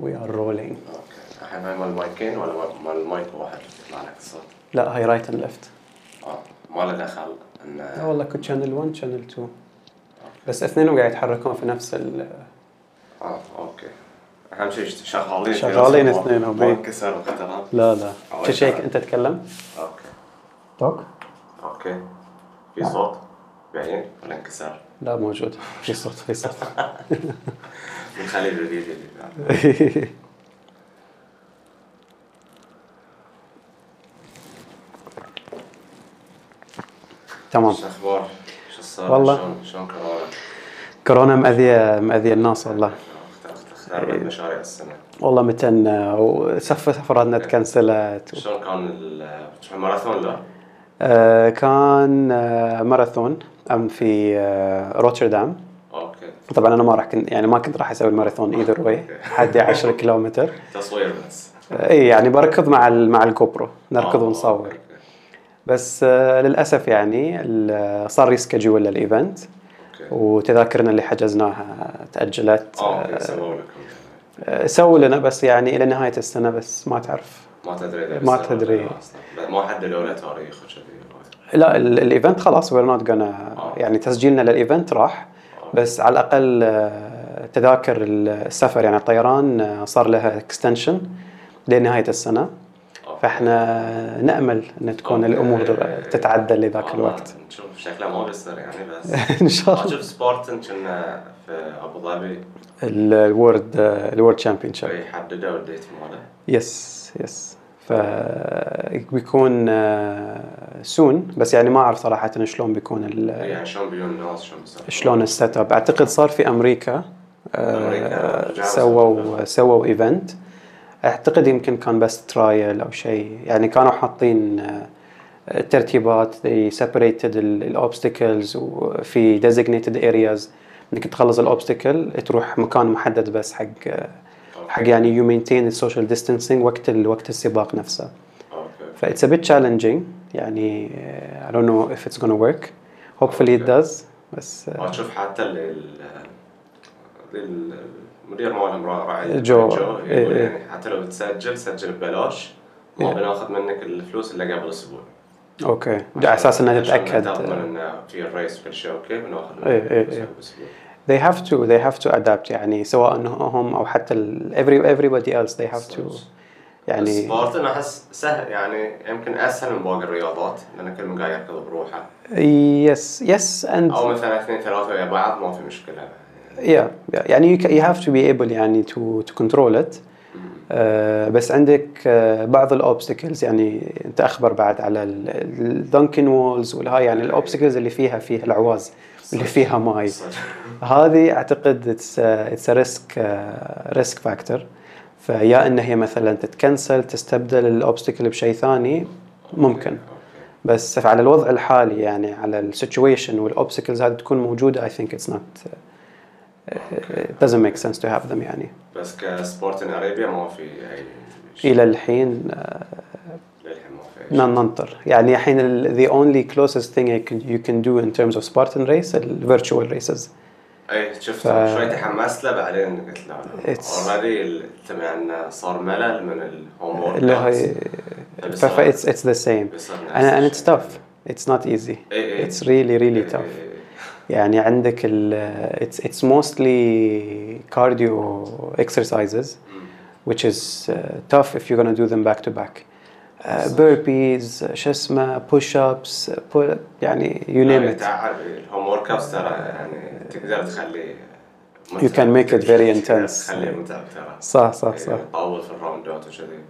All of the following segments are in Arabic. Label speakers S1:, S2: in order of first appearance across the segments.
S1: Rolling.
S2: أوكي الحين هاي مال المايكين ولا مال- المايك واحد يطلع لك الصوت؟
S1: لا هاي رايت اند ليفت
S2: آه ما له دخل ان
S1: لا والله كنت شانل 1 شانل 2 بس اثنينهم قاعد يتحركون في نفس ال
S2: آه أوكي. أهم شيء شغالين
S1: شغالين اثنينهم،
S2: ما
S1: إيه.
S2: انكسر وقتها
S1: لا لا. شو شيك
S2: شغلة.
S1: أنت تتكلم.
S2: أوكي.
S1: توك.
S2: أوكي. في صوت؟ بعدين ولا انكسر؟
S1: لا موجود. في صوت في صوت.
S2: بنخلي الفيديو اللي
S1: تمام
S2: شو أخبار؟ شو صار؟
S1: والله.
S2: شلون شلون كورونا؟
S1: كورونا مأذية مأذية الناس والله
S2: اختربت مشاريع السنة
S1: والله متن وسف سفراتنا تكنسلت
S2: شلون كان ال- تروح ماراثون لا؟
S1: آه، كان آه، ماراثون أم في آه، روتردام طبعا أنا ما راح كنت يعني ما كنت راح أسوي الماراثون either وأي حدي 10 كيلومتر.
S2: تصوير بس.
S1: إي يعني بركض مع مع الجوبرو نركض
S2: آه،
S1: ونصور. بس آه، للأسف يعني صار reschedule لل
S2: event
S1: وتذاكرنا اللي حجزناها
S2: تأجلت. سووا
S1: آه، سووا لنا بس يعني إلى نهاية السنة بس ما تعرف.
S2: ما تدري
S1: ما تدري.
S2: ما حددوا له تاريخ
S1: لا ال- ال event خلاص we're not يعني تسجيلنا لل event راح. بس على الأقل آه، تذاكر السفر. يعني الطيران آه، صار لها extension لنهاية السنة.
S2: okay.
S1: فإحنا نأمل إن تكون
S2: okay.
S1: الأمور تتعدل لذاك
S2: آه،
S1: الوقت.
S2: نشوف شكله ما بيصير يعني بس
S1: إن شاء الله.
S2: أشوف سبارتن كنا في أبو ظبي.
S1: ال world ال world championship
S2: يحددوا ال date ماله.
S1: yes yes ف بيكون soon بس يعني ما أعرف صراحة شلون بيكون ال-
S2: يعني شلون بيجون الناس شلون
S1: شلون ال set up أعتقد صار في أمريكا آه،
S2: أمريكا
S1: سووا سووا event أعتقد يمكن كان بس trial أو شيء. يعني كانوا حاطين آه، ترتيبات. They separated ال obstacles وفي designated areas. إنك تخلص ال obstacle تروح مكان محدد بس حق حق يعني you maintain ال social distancing وقت ال- وقت السباق نفسه.
S2: okay
S1: ف that's a bit challenging. يعني I don't know if it's gonna work. Hopefully it does. بس uh,
S2: ما تشوف حتى ال- ال- ال- المدير مالهم رأ- راعي
S1: جو.
S2: جو.
S1: إيه
S2: يقول
S1: إيه.
S2: يعني حتى لو بتسجل سجل ببلاش. ما
S1: إيه.
S2: بناخذ منك الفلوس إلا قبل أسبوع.
S1: okay على أساس
S2: إنها
S1: تتأكد.
S2: تضمن ان في ال race في okay بناخذ منك
S1: إيه إيه. إيه. They have to they have to adapt يعني سواء هم أو حتى every everybody else they have to يعني
S2: سبارتن أحس سهل يعني يمكن أسهل من باقي الرياضات لأن كل من قاعد يركض بروحه.
S1: Yes yes and
S2: أو مثلا اثنين ثلاثة ويا بعض ما في مشكلة.
S1: Yeah, yeah. يعني you, you have to be able يعني to to control it. آه بس عندك آه بعض ال obstacles يعني أنت أخبر بعد على ال dunk walls والهاي يعني ال obstacles اللي فيها فيها العواز. اللي فيها ماي. هذه أعتقد it's it's risk risk factor فيا إن هي مثلا تت cancel تستبدل ال obstacle بشيء ثاني ممكن. بس على الوضع الحالي يعني على ال situation وال obstacles هذه تكون موجودة I think it's not it doesn't make sense to have them يعني.
S2: بس كسبارتن اريبيا ما في أي
S1: إلى الحين آه،
S2: للحين ما في أي شيء.
S1: ننطر يعني الحين ال- the only closest thing you can, you can do in terms of Spartan race ال virtual races
S2: اي شفت
S1: ف-
S2: شوي تحمست له بعدين قلت لا
S1: It's-
S2: already انه صار ملل من ال home work
S1: اللي هي ف ف it's it's the same
S2: بيصير نفس
S1: and, and it's
S2: الشيء.
S1: tough it's not easy
S2: إيه إيه.
S1: it's really really
S2: إيه
S1: tough
S2: إيه.
S1: يعني عندك ال it's it's mostly cardio exercises which is uh, tough if you're gonna do them back to back uh, burpees شو اسمه push ups pull, يعني
S2: يعني
S1: it.
S2: تعب الهوم ورك اوتس ترى يعني تقدر تخليه
S1: You can make it very intense.
S2: تخليه متعب ترى.
S1: صح صح صح.
S2: طول في ال round
S1: ات وكذي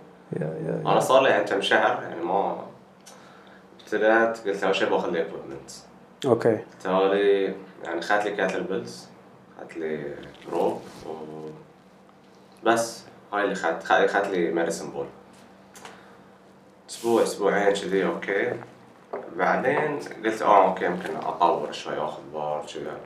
S2: أنا صار لي يعني كم شهر يعني ما ابتدأت قلت أول شيء بأخذ لي equipment
S1: okay
S2: تالي يعني اخذت لي kettle bells اخذت لي rope و بس هاي اللي اخذت اخذت لي ماريسون ball أسبوع أسبوعين كذي okay. بعدين قلت آه okay يمكن أطور شوي آخذ بار كذا.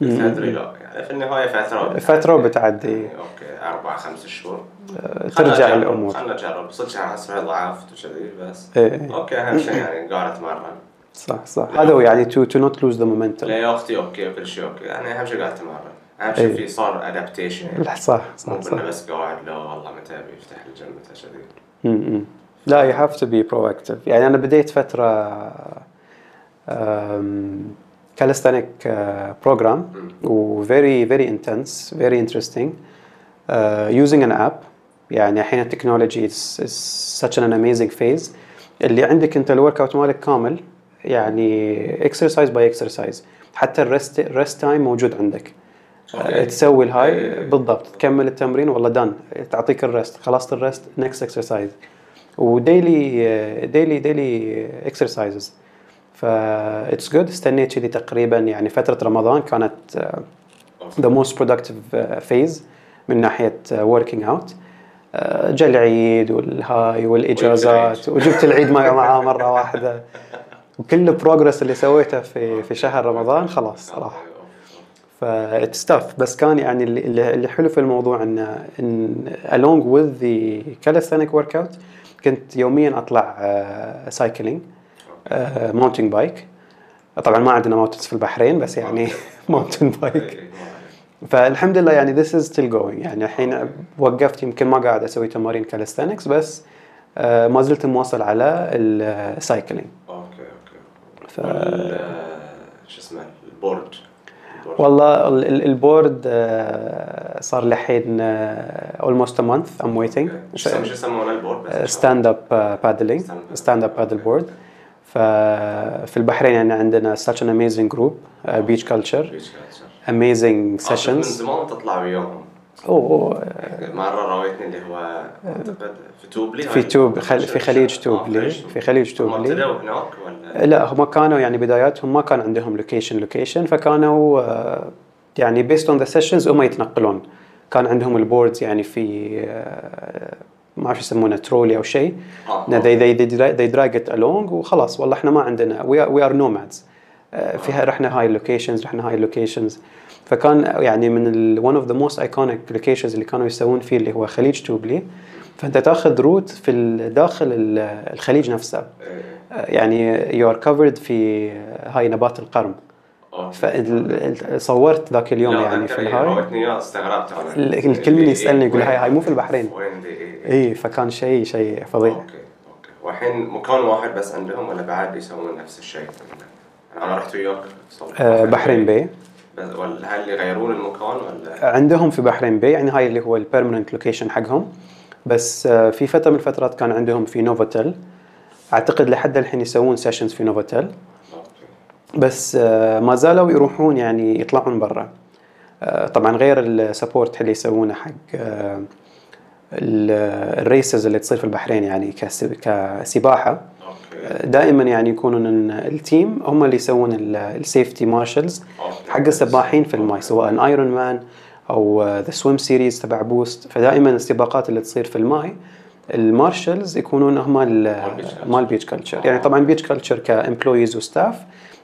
S2: قلت أدري لا. يعني في النهاية فترة
S1: فترة وبتعدي.
S2: يعني okay أربع خمس شهور.
S1: آه،
S2: خلنا
S1: ترجع الأمور
S2: خلنا نجرب صدق احس روحي ضعفت وكذي بس.
S1: إيه.
S2: okay أهم شيء يعني قاعد أتمرن.
S1: صح صح. هذا هو يعني to to not lose the momentum.
S2: لياقتي okay وكل شيء okay يعني أهم شيء قاعد أتمرن. أهم شيء
S1: إيه.
S2: في صار adaptation
S1: لا صح
S2: مو
S1: صح.
S2: انه بس قاعد لا والله متى بيفتح الجيم متى كذي.
S1: لا you have to be proactive. يعني أنا بديت فترة calisthenic program و very very intense very interesting uh, using an app. يعني الحين التكنولوجي is such an amazing phase. اللي عندك أنت ال workout مالك كامل يعني exercise by exercise. حتى ال rest rest time موجود عندك.
S2: okay.
S1: تسوي الهاي. بالضبط تكمل التمرين والله done تعطيك ال rest خلصت ال rest next exercise و daily daily daily exercises ف it's good استنيت كذي تقريبا يعني فترة رمضان كانت the most productive phase من ناحية working out جاء العيد والهاي والإجازات. وجبت العيد. معاه مره واحدة. وكل ال progress اللي سويته في في شهر رمضان خلاص راح. ف that's tough بس كان يعني اللي- اللي اللي حلو في الموضوع انه إن along with the calisthenic workout كنت يوميا أطلع cycling mountain bike طبعا ما عندنا mountains في البحرين بس يعني mountain
S2: bike
S1: فالحمد لله يعني this is still going. يعني الحين وقفت يمكن ما قاعد أسوي تمارين calisthenics بس آه، ما زلت مواصل على ال
S2: cycling okay okay.
S1: ف-
S2: وال- شو اسمه البورد.
S1: والله ال- ال- ال board آه، صار لحين a month. I'm waiting.
S2: Okay. شو يسمونه- ال
S1: board؟ Stand up
S2: paddling.
S1: Stand up paddle board ففي البحرين يعني عندنا such an amazing group uh, beach culture. Amazing
S2: من
S1: sessions.
S2: زمان تطلع وياهم
S1: اوه
S2: مرة راويتني اللي هو أعتقد في توبلي
S1: في؟ توب خل في خليج
S2: آه،
S1: توبلي في خليج
S2: هم
S1: توبلي.
S2: ابتدوا هناك ولا؟
S1: لا هم كانوا يعني بداياتهم ما كان عندهم location location فكانوا آه، يعني based on the sessions هم يتنقلون. كان عندهم ال boards يعني في آه، ما اعرف يسمونه ترولي أو شيء.
S2: آه،
S1: No, they they they dra- they drag it along وخلاص والله إحنا ما عندنا we are, we are nomads. آه، فيها رحنا هاي locations رحنا هاي locations فكان يعني من ال one of the most iconic locations اللي كانوا يسوون فيه اللي هو خليج توبلي. فأنت تاخذ route في داخل ال- الخليج نفسه.
S2: إيه.
S1: آه، يعني you are covered في هاي نبات القرم.
S2: Okay.
S1: فصورت ذاك اليوم يعني في
S2: إيه،
S1: الهاي.
S2: استغربت أنا.
S1: ال- الكل من يسألني يقول هاي- هاي مو في البحرين.
S2: وين دي؟ إيه.
S1: اي فكان شيء شيء فظيع.
S2: أوكي أوكي. والحين مكان واحد بس عندهم ولا بعد يسوون نفس الشيء؟ أنا رحت وياك
S1: آه، بحرين بي.
S2: ولا هل يغيرون المكان ولا؟
S1: عندهم في بحرين بي يعني هاي اللي هو ال permanent location حقهم. بس آه، في فترة من الفترات كان عندهم في نوفوتيل أعتقد لحد الحين يسوون sessions في نوفوتيل بس آه، ما زالوا يروحون يعني يطلعون برا. آه، طبعا غير ال support اللي يسوونه حق ال- ال races اللي تصير في البحرين يعني كس-
S2: كسباحة.
S1: دائما يعني يكونون ال team هم اللي يسوون ال safety
S2: marshals.
S1: حق السباحين في الماي سواء ايرون مان أو the swim series تبع بوست فدائما السباقات اللي تصير في الماي ال marshals يكونون هم. مال بيتش كلتشر يعني طبعا بيتش كلتشر employees و staff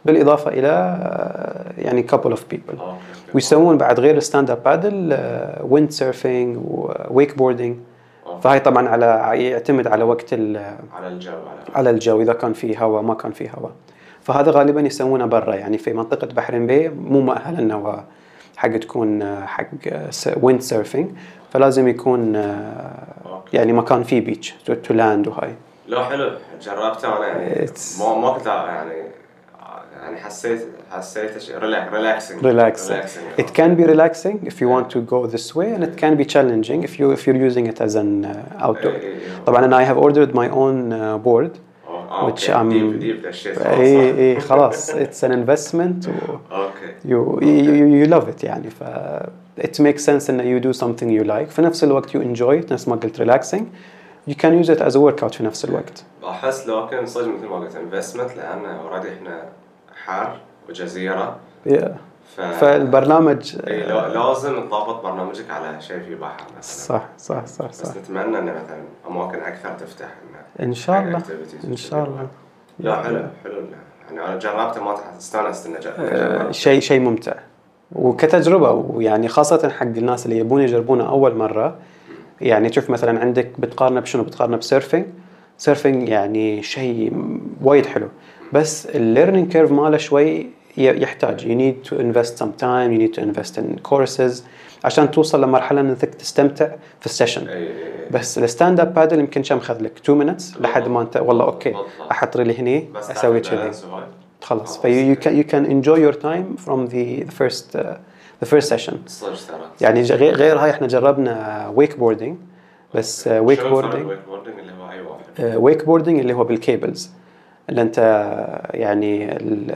S1: بالإضافة إلى آه، يعني couple of
S2: people.
S1: ويسوون بعد غير ال stand up paddle wind surfing و wake boarding فهاي طبعا على يعتمد على وقت ال-
S2: على الجو على
S1: على الجو إذا كان في هواء ما كان في هواء فهذا غالبا يسوونه برا يعني في منطقة بحرين بي مو مؤهل إنه حق تكون آه، حق wind surfing فلازم يكون آه،. يعني مكان فيه beach to land وهاي.
S2: لا حلو جربته
S1: أنا
S2: ما ما كنت يعني يعني حسيت حسيت ريلاكسنج
S1: relaxing. It can be relaxing if you want to go this way and it can be challenging if you if you're using it as an uh, outdoor.
S2: إيه، إيه.
S1: طبعا انا I have ordered my own uh, board which I'm
S2: ديب ديب الشيء
S1: اي اي خلاص it's an investment و
S2: اوكي
S1: you, you, you love it يعني ف it makes sense ان you do something you like في نفس الوقت you enjoy it نفس ما قلت relaxing you can use it as a workout في نفس الوقت
S2: احس لكن صدق مثل ما قلت انفستمنت لان اوريدي احنا حار وجزيرة.
S1: Yeah.
S2: ف
S1: فالبرنامج
S2: إيه، لا- لازم تضبط برنامجك على شيء في بحر مثلا.
S1: صح صح صح
S2: بس
S1: صح.
S2: نتمنى إن مثلا أماكن أكثر تفتح إنه
S1: إن شاء الله إن شاء الله.
S2: لا حلو حلو. يعني أنا جربته ما استأنست إني
S1: آه،
S2: جربت
S1: شيء شيء ممتع. وكتجربة ويعني خاصة حق الناس اللي يبون يجربونه أول مرة. يعني تشوف مثلا عندك بتقارنه بشنو؟ بتقارنه ب surfing surfing يعني شيء وايد حلو. بس ال learning curve ماله شوي يحتاج. You need to invest some time you need to invest in courses عشان توصل لمرحلة إنك تستمتع في ال
S2: session.
S1: بس ال stand up paddle يمكن كم خذ لك 2 minutes لحد ما انت والله
S2: okay.
S1: أحط ريلي هني
S2: أسوي
S1: كذي. خلاص. في enjoy your time from the the first uh, the first session.
S2: صدق ترى
S1: يعني غير غير هاي إحنا جربنا ويك بوردينج بس ويك بوردينج
S2: الويك بوردنج اللي هو أي واحد؟
S1: Wake boarding اللي هو بال cables اللي انت يعني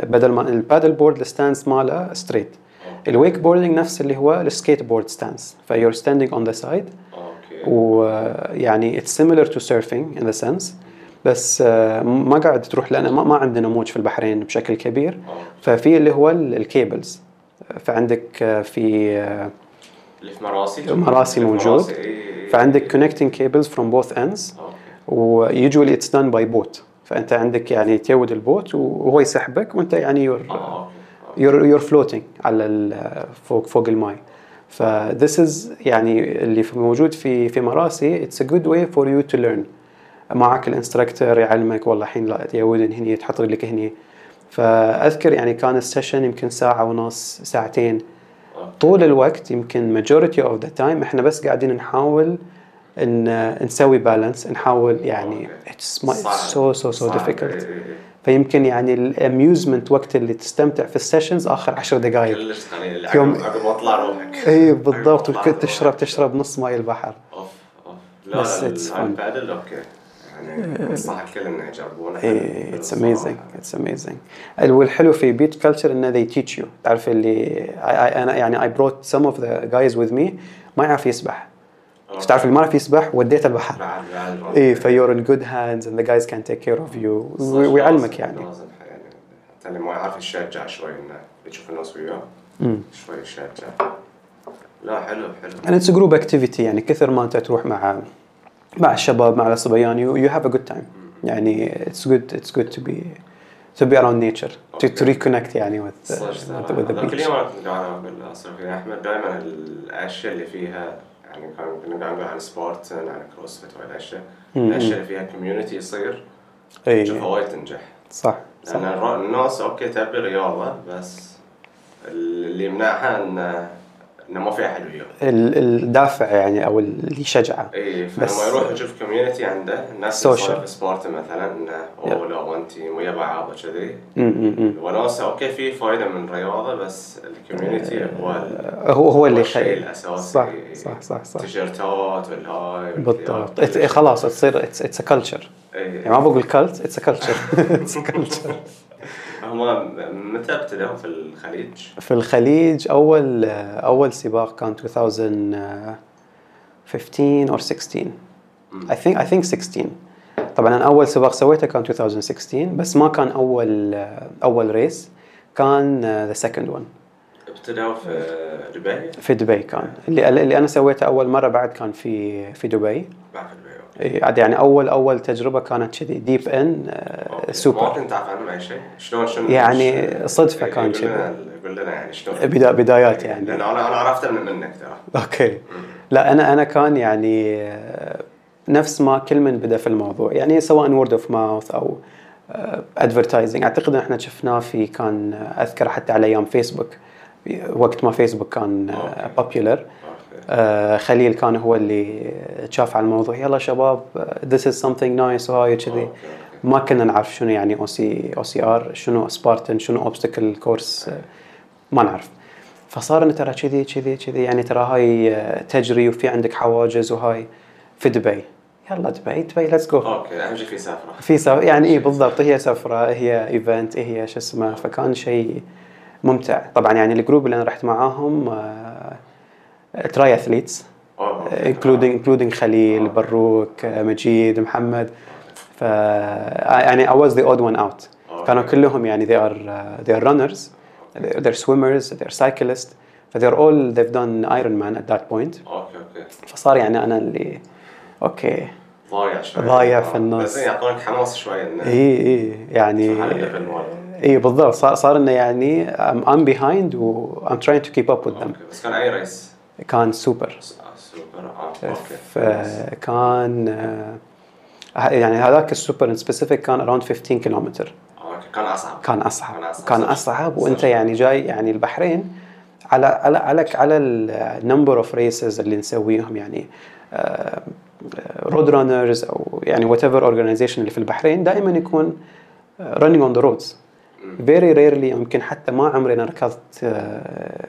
S1: بدل ما ال paddle board ال stance ماله straight ال wake boarding نفس اللي هو ال skate board stance ف you're standing on
S2: the side
S1: ويعني it's similar to surfing in the sense بس آه، ما قاعد تروح لأن ما, عندنا موج في البحرين بشكل كبير.
S2: Okay.
S1: ففي اللي هو ال- ال cables فعندك آه، في آه،
S2: اللي في مراسي.
S1: مراسي موجود. فعندك cables from both ends.
S2: Okay
S1: و usually it's done by boat. فأنت عندك يعني tied ال boat وهو يسحبك وأنت يعني
S2: you're
S1: you're you're floating على فوق فوق الماي. ف this is يعني اللي موجود في في مراسي. It's a good way for you to learn. معك ال instructor يعلمك والله الحين لا تيودن هني تحط رجلك هني. فأذكر يعني كان ال session يمكن ساعة ونص ساعتين. طول الوقت يمكن majority of the time إحنا بس قاعدين نحاول إن نسوي balance نحاول يعني
S2: صعب.
S1: difficult.
S2: إي- إي- إي.
S1: فيمكن يعني ال amusement وقت اللي تستمتع في ال sessions آخر عشر دقائق
S2: كلش قليل
S1: يوم-
S2: ما اطلع روحك.
S1: اي بالضبط. وكنت. تشرب تشرب نص ماي البحر.
S2: أوف أوف. لا
S1: بس. ال
S2: paddle okay. يعني انصح الكل إنه يجربونه.
S1: اي
S2: it's.
S1: Amazing it's amazing والحلو في بيتش كلتشر انه they teach you. تعرف اللي أنا يعني I brought some of the guys with me. ما يعرف يسبح.
S2: Okay.
S1: تعرف اللي ما يعرف يسبح وديته البحر. اي ف you're good hands and the guys can take care of you.
S2: صدق
S1: ويعلمك يعني.
S2: يعني. حتى اللي ما يعرف يشجع شوي إنه يشوف الناس وياه. شوي يشجع. لا حلو حلو.
S1: A group activity يعني كثر ما أنت تروح مع مع الشباب مع الصبيان you, you have a good time. يعني it's good it's good to be to be around nature to, to
S2: Okay.
S1: reconnect يعني with,
S2: صدق
S1: with, the beach.
S2: أنا قاعد أقول أصلا في أحمد دائما الأشياء اللي فيها يعني كنا قاعد نقول عن Spartan عن CrossFit وهاي الأشياء.
S1: مم.
S2: الأشياء اللي فيها community يصير
S1: اي
S2: شوفها وايد تنجح.
S1: صح صح.
S2: لأن الناس okay تبي رياضة بس اللي يمنعها انه إنه ما في أحد وياه.
S1: ال- الدافع يعني أو اللي يشجعه.
S2: اي
S1: بس-
S2: فلما يروح يشوف community عنده. الناس في Spartan مثلا إنه أوه لا وانت ويا بعض كذي
S1: م- م- م.
S2: الوناسه okay في فايدة من الرياضة بس ال community هو ال-
S1: هو هو اللي
S2: الشيء
S1: يخلي.
S2: الأساسي.
S1: صح صح صح صح.
S2: تيشيرتات والهاي
S1: بالضبط. خلاص تصير it's it's culture يعني ما بقول cult it's culture it's culture
S2: هم متى ابتدوا في الخليج؟
S1: في الخليج أول أول سباق كان 2015 or 16 I think I think 16 طبعا أنا أول سباق سويته كان 2016 بس ما كان أول أول race كان the second one.
S2: ابتدوا في دبي؟
S1: في دبي كان. اللي اللي أنا سويته أول مرة بعد كان في في دبي.
S2: بعد دبي.
S1: إيه، عاد يعني اول أول تجربة كانت كذي deep
S2: end. ما
S1: سوبر.
S2: كنت تعرف عنهم أي شيء؟ شلون شنو
S1: يعني صدفة
S2: إيه،
S1: كان كذي.
S2: قول لنا يعني شلون؟
S1: بدا بدايات يعني.
S2: لأن أنا أنا عرفته من منك ترى.
S1: okay. لا أنا أنا كان يعني آه، نفس ما كل من بدا في الموضوع. يعني سواء word of mouth أو advertising أعتقد إن إحنا شفناه في كان آه، أذكر حتى على أيام فيسبوك وقت ما فيسبوك كان.
S2: popular.
S1: خليل كان هو اللي شاف على الموضوع. يلا شباب this is something nice. وهاي كذي. ما كنا نعرف شنو يعني OC OCR شنو Spartan شنو obstacle course ما نعرف. فصار انه ترى كذي كذي كذي. يعني ترى هاي آه، تجري وفي عندك حواجز وهاي. في دبي. يلا دبي دبي let's go
S2: okay اهم شيء في سفرة.
S1: في سف... يعني اي بالضبط. هي سفرة هي event هي شو اسمه. فكان شيء ممتع. طبعا يعني ال group اللي أنا رحت معاهم
S2: triathletes
S1: including including خليل بروك آه، مجيد محمد. ف يعني I was the odd one out.
S2: okay.
S1: كانوا كلهم يعني they are uh, they are runners. They're, swimmers they're cyclists. ف they're all they've done Ironman at that point.
S2: okay okay.
S1: فصار يعني أنا اللي okay.
S2: ضايع شوي.
S1: ضايع في النص.
S2: بس يعطونك حماس شوي إنه
S1: إي إي يعني. إي بالضبط. صار صار إنه يعني I'm, I'm behind و I'm trying to keep up with them.
S2: بس كان أي race
S1: كان سوبر.
S2: آه، سوبر آه okay.
S1: فكان آه، يعني هذاك ال super in specific كان around 15 كيلومتر
S2: كان أصعب.
S1: كان أصعب.
S2: كان أصعب.
S1: كان. أصعب
S2: صدق.
S1: وأنت يعني جاي يعني البحرين على على على على ال number of races اللي نسويهم يعني road runners أو يعني whatever organization اللي في البحرين دائما يكون running on the roads very rarely يمكن حتى ما عمري أنا ركضت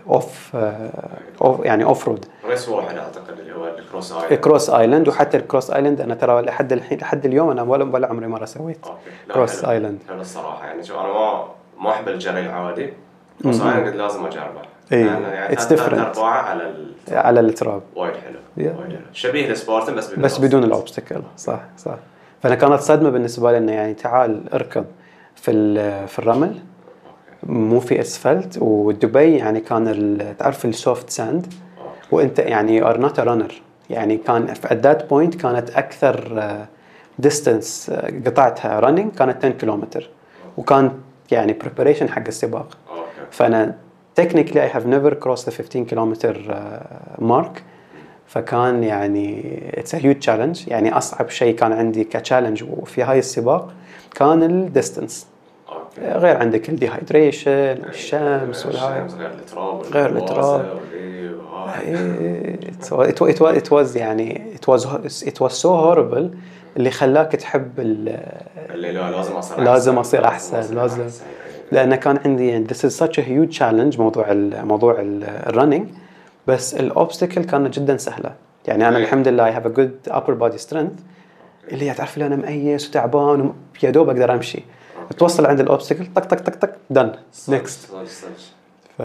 S1: off off يعني off road
S2: race واحد أعتقد اللي هو ال cross اي
S1: cross island وحتى ال cross island أنا ترى لحد الحين لحد اليوم أنا ولا ولا عمري مره سويت
S2: cross.
S1: island
S2: حلو. الصراحة. يعني شوف أنا ما ما أحب الجري العادي. بس أنا قلت لازم
S1: أجربه.
S2: ثلاث
S1: different.
S2: أرباعه على.
S1: على التراب.
S2: وايد حلو
S1: Yeah.
S2: وايد حلو. شبيه ل Spartan بس بدون
S1: بس بدون.
S2: ال
S1: obstacle صح صح. فأنا كانت صدمة بالنسبة لي إنه يعني تعال اركض. في في الرمل. مو في أسفلت. ودبي يعني كان تعرف ال soft sand وإنت يعني are not runner يعني كان at that point كانت أكثر distance قطعتها running كانت 10 كيلومتر وكان يعني preparation حق السباق. فأنا technically I have never cross the 15 كيلومتر mark فكان يعني it's huge challenge يعني أصعب شيء كان عندي ك challenge وفي هاي السباق كان ال
S2: distance
S1: غير عندك ال dehydration الشمس والهاي.
S2: غير التراب
S1: غير التراب. إيه، it it was- يعني it was it was so horrible اللي خلاك تحب ال-
S2: اللي لا لازم أصير
S1: لازم أصير أحسن، لازم. لأنه كان عندي يعني this is such a huge challenge موضوع ال موضوع ال running بس ال obstacle كانت جدا سهله يعني أنا
S2: إيه.
S1: الحمد لله I have a good upper body strength. اللي تعرف لي أنا مقيس وتعبان يا دوب أقدر أمشي. توصل عند ال obstacle طق طق طق طق
S2: done next.
S1: ف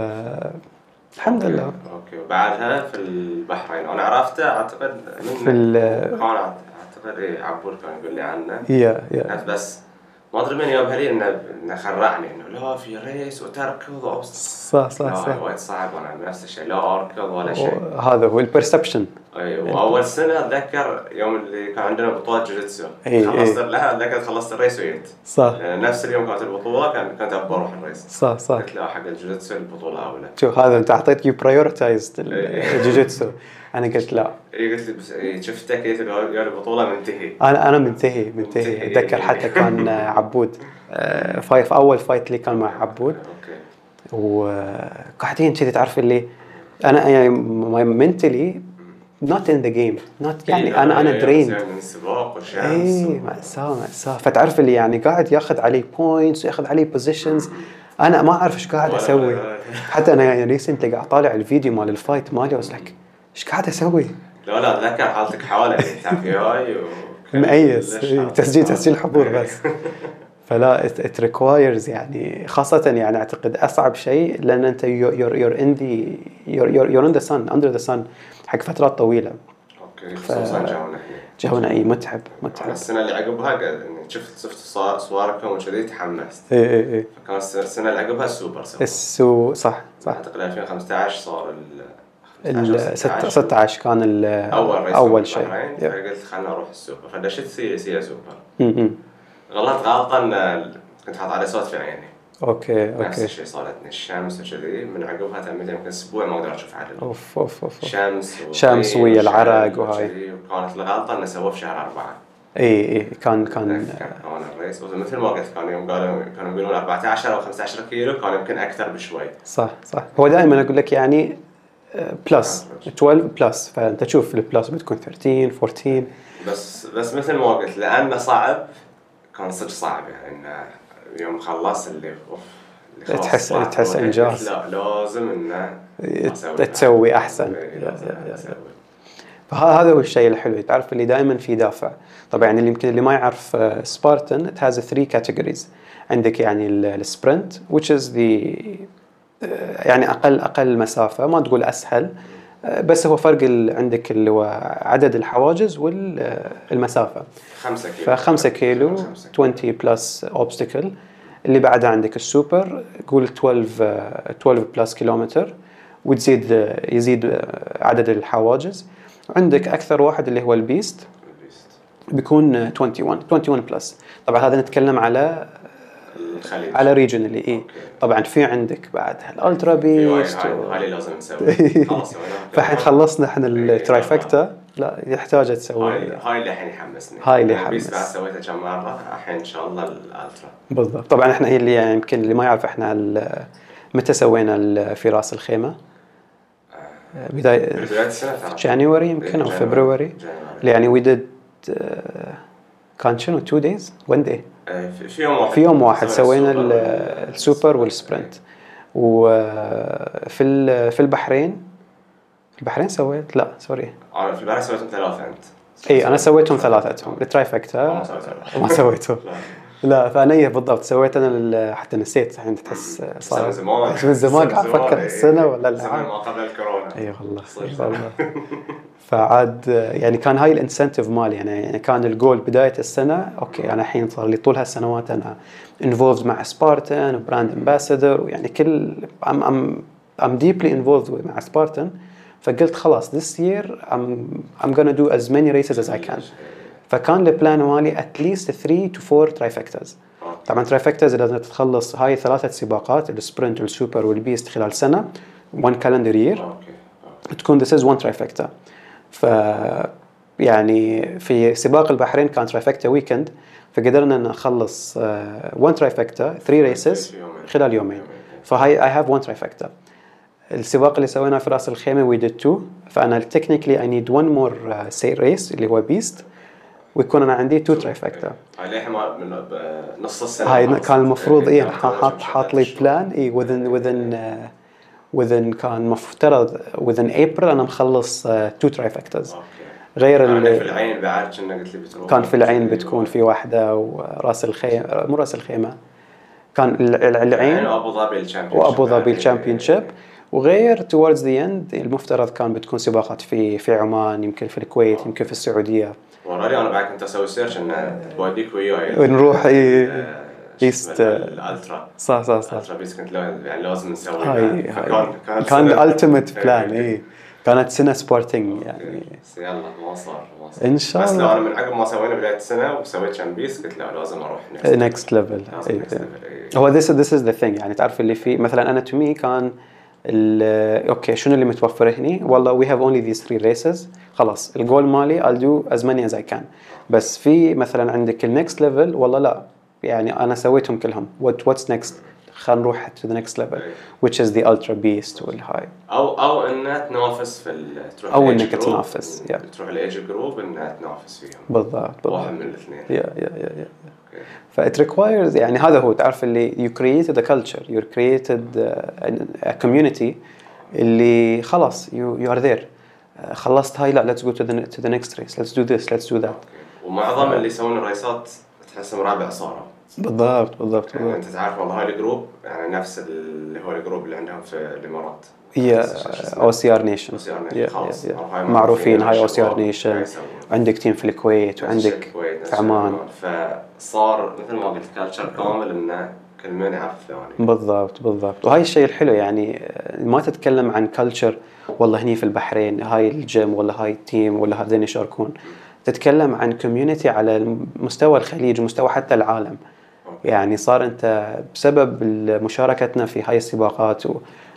S1: الحمد لله.
S2: okay. وبعدها في البحرين. أنا عرفته أعتقد
S1: في ال
S2: أعتقد إيه عبود كان يقول لي عنه.
S1: يا يا
S2: بس ما أدري من يومها لي انه انه خرعني إنه لا في race وتركض.
S1: صح صح
S2: لا
S1: صح.
S2: وايد صعب وأنا نفس الشيء لا أركض ولا شيء.
S1: هذا هو ال perception
S2: اي وأول سنة أتذكر يوم اللي كان عندنا بطوله جوجيتسو.
S1: إي،
S2: خلصت
S1: إي.
S2: لها أتذكر خلصت ال race وجيت.
S1: صح.
S2: يعني نفس اليوم كانت البطولة كان كنت ابى أروح ال race.
S1: صح صح.
S2: قلت لا حق الجوجيتسو البطولة أولى.
S1: شوف هذا أنت اعطيت you prioritized
S2: إيه.
S1: الجوجيتسو. أنا قلت لا.
S2: اي قلت لي بس شفتك قلت لي البطولة منتهي.
S1: أنا أنا منتهي منتهي. أتذكر حتى كان عبود. آه، fight أول fight لي كان مع عبود.
S2: okay.
S1: وقاعدين كذي تعرف اللي أنا يعني mentally not in the game not يعني أنا أنا drained
S2: من سباق وشمس
S1: اي مأساة مأساة فتعرف اللي يعني قاعد ياخذ علي points وياخذ علي positions أنا ما أعرف إيش قاعد
S2: أسوي.
S1: حتى أنا يعني recently قاعد طالع الفيديو مال ال fight مالي was like إيش قاعد أسوي؟
S2: لا لا اتذكر حالتك تعرف جاي و
S1: مأيس
S2: كلش
S1: إيه،
S2: حالة.
S1: تسجيل تسجيل حضور. بس. فلا it requires يعني خاصة يعني أعتقد أصعب شيء لأن أنت you're you're in the you're you're in the sun under the sun حق فترات طويلة.
S2: أوكي خصوصا جونا
S1: جونا اي متعب متعب.
S2: السنة اللي عقبها يعني شفت شفت صور- صوركم وكذي تحمست.
S1: اي اي اي
S2: فكان الس- السنة اللي عقبها السوبر سووا
S1: ال su- صح صح.
S2: أعتقد 2015 صار ال
S1: ال 16 كان
S2: أول
S1: race
S2: أول
S1: شيء.
S2: فقلت خلنا أروح السوبر. فدشيت سي سي سوبر.
S1: م- م.
S2: غلطت غلطه ان كنت حاط عليه صوت في عيني.
S1: okay
S2: نفس
S1: okay.
S2: الشيء صارتني. الشمس وكذي من عقبها تميت يمكن أسبوع ما أقدر أشوف عدل
S1: أوف أوف أوف.
S2: شمس
S1: شمس ويا العرق وهاي.
S2: وكانت الغلطة انه سووه في شهر أربعة.
S1: إي إي كان كان
S2: كان ال race مثل ما قلت كان يوم قالوا كانوا يقولون 14 أو 15 كيلو كان يمكن أكثر بشوي.
S1: صح صح. هو دائما أقول لك يعني plus 12 plus. فأنت تشوف ال plus بتكون 13 14
S2: بس بس مثل ما قلت لأنه صعب كان صدق صعب. يعني انه يوم خلص اللي أوف اللي
S1: تحس-
S2: صعب.
S1: تحس
S2: قلت
S1: إنجاز.
S2: لا لازم انه
S1: تسوي أحسن.
S2: إيه،.
S1: فهذا هو الشيء الحلو. تعرف اللي دائما في دافع. طبعا اللي يمكن اللي ما يعرف Spartan it has three categories. عندك يعني ال sprint which is the يعني أقل أقل مسافة ما تقول أسهل بس هو فرق عندك اللي هو عدد الحواجز والمسافه
S2: 5 كيلو.
S1: ف5 كيلو
S2: خمسة كيلو.
S1: 20 plus obstacle اللي بعدها عندك السوبر قول 12 آه، 12 plus كيلومتر وتزيد يزيد عدد الحواجز. عندك أكثر واحد اللي هو ال
S2: beast.
S1: بيكون آه، 21 21 plus طبعا هذا نتكلم على
S2: الخليج
S1: على regionally اي. طبعا في عندك بعد
S2: ال ultra
S1: beast
S2: هاي لازم نسوي. خلاص.
S1: فالحين خلصنا إحنا
S2: ال
S1: trifecta لا يحتاج تسوي
S2: هاي هاي اللي الحين يحمسني.
S1: هاي اللي يحمس.
S2: بعد سويتها كم مرة؟ الحين إن شاء الله ال ultra.
S1: بالضبط. طبعا إحنا هي اللي يعني يمكن اللي ما يعرف إحنا متى سوينا في راس الخيمة. بداية
S2: بداية السنة ترى.
S1: January يمكن أو
S2: January.
S1: يعني we did كان شنو؟ two days one day
S2: آه، في يوم واحد.
S1: في يوم واحد سوينا ال
S2: super
S1: وال sprint. وفي في البحرين في البحرين. سويت؟ لا sorry.
S2: آه، في البحرين سويتهم ثلاثة أنت.
S1: اي أنا سويتهم ثلاثتهم
S2: ال trifecta.
S1: ما سويتهم.
S2: لا.
S1: لا فانا إيه بالضبط سويت أنا ال- حتى نسيت الحين تحس صار
S2: من زمان.
S1: من زمان قاعد
S2: زمان،
S1: أفكر
S2: إيه.
S1: السنة ولا
S2: زمان
S1: العام
S2: ما قبل الكورونا.
S1: اي والله فعاد يعني كان هاي ال incentive مالي يعني, يعني كان الجول بداية السنة okay أنا الحين صار لي طول هالسنوات أنا involved مع Spartan brand ambassador ويعني كل I'm I'm I'm deeply involved مع Spartan فقلت خلاص this year I'm I'm gonna do as many races as I can. فكان ال plan مالي least 3 to 4 trifectas طبعا trifectas لازم تخلص هاي ثلاثة سباقات ال sprint وال super وال beast خلال سنة one calendar year.
S2: okay.
S1: تكون this is one trifecta. ف يعني في سباق البحرين كان trifecta weekend فقدرنا نخلص آه، one trifecta three races
S2: في يومين.
S1: خلال يومين. فهاي I have one trifecta. السباق اللي سويناه في راس did two. فأنا technically I need one more uh, say race اللي هو beast ويكون أنا عندي
S2: هاي للحين ما- من نص السنة؟
S1: هاي. كان المفروض
S2: كان
S1: حاط حاط لي plan اي within uh, within كان مفترض within April أنا مخلص two trifectas.
S2: okay.
S1: غير
S2: يعني في العين بعد كنا قلت لي بتروح؟
S1: كان في العين بتكون في واحدة وراس الخيمة مو راس الخيمة. كان ال- ال- العين
S2: وأبو ظبي ال
S1: champion وأبو ظبي ال champion ship وغير towards the end المفترض كان بتكون سباقات في في عمان يمكن في الكويت يمكن في السعودية.
S2: وراني أنا بعد كنت أسوي search انه بوديك وياي
S1: ونروح
S2: آه،
S1: beast،
S2: شو اسمه، ال ultra.
S1: صح صح صح.
S2: ال ultra beast كنت يعني لازم نسوي
S1: هاي هاي. كان
S2: سنة-
S1: ال ultimate
S2: plan.
S1: إي. كانت سنة sporting يعني.
S2: بس يلا ما صار ما صار.
S1: إن شاء
S2: بس لو أنا
S1: الله
S2: من عقب ما سوينا بداية السنة وسويت كان beast قلت لا لازم أروح next level level، إيه.
S1: هو this this is the thing يعني تعرف اللي في مثلا أنا to me كان okay شنو اللي متوفر هني؟ والله we have only these three races خلاص الجول مالي I'll do as many as I can. بس في مثلا عندك ال next level والله لا. يعني أنا سويتهم كلهم. What what's next خلينا نروح to the next level
S2: إيه.
S1: which is the ultra beast والهاي
S2: أو أو إنها تنافس في تروح
S1: إنك
S2: group،
S1: تنافس، yeah.
S2: تروح ال age group إنها تنافس فيهم.
S1: بالضبط
S2: واحد
S1: بالضبط
S2: من الاثنين.
S1: yeah yeah yeah
S2: ف
S1: it requires يعني هذا هو تعرف اللي you created a culture you created a community اللي خلاص you are there خلصت هاي لا let's go to the next race let's do this let's do that
S2: ومعظم اللي يسوون ال race ات تحسهم رابع صاره
S1: بالضبط بالضبط
S2: يعني
S1: بالضبط.
S2: أنت تعرف والله هاي ال group يعني نفس اللي هو ال group اللي عندهم في الإمارات.
S1: هي؟
S2: OCR Nation. خلاص.
S1: معروفين هاي
S2: OCR Nation.
S1: عندك team في الكويت وعندك في عمان.
S2: فصار مثل ما قلت culture كامل إنه كل من يعرف الثاني
S1: بالضبط بالضبط. وهاي الشيء الحلو يعني آه، ما تتكلم عن culture والله هني في البحرين هاي الجيم ولا هاي ال team ولا هذين يشاركون. تتكلم عن community على مستوى الخليج ومستوى حتى العالم. يعني صار أنت بسبب مشاركتنا في هاي السباقات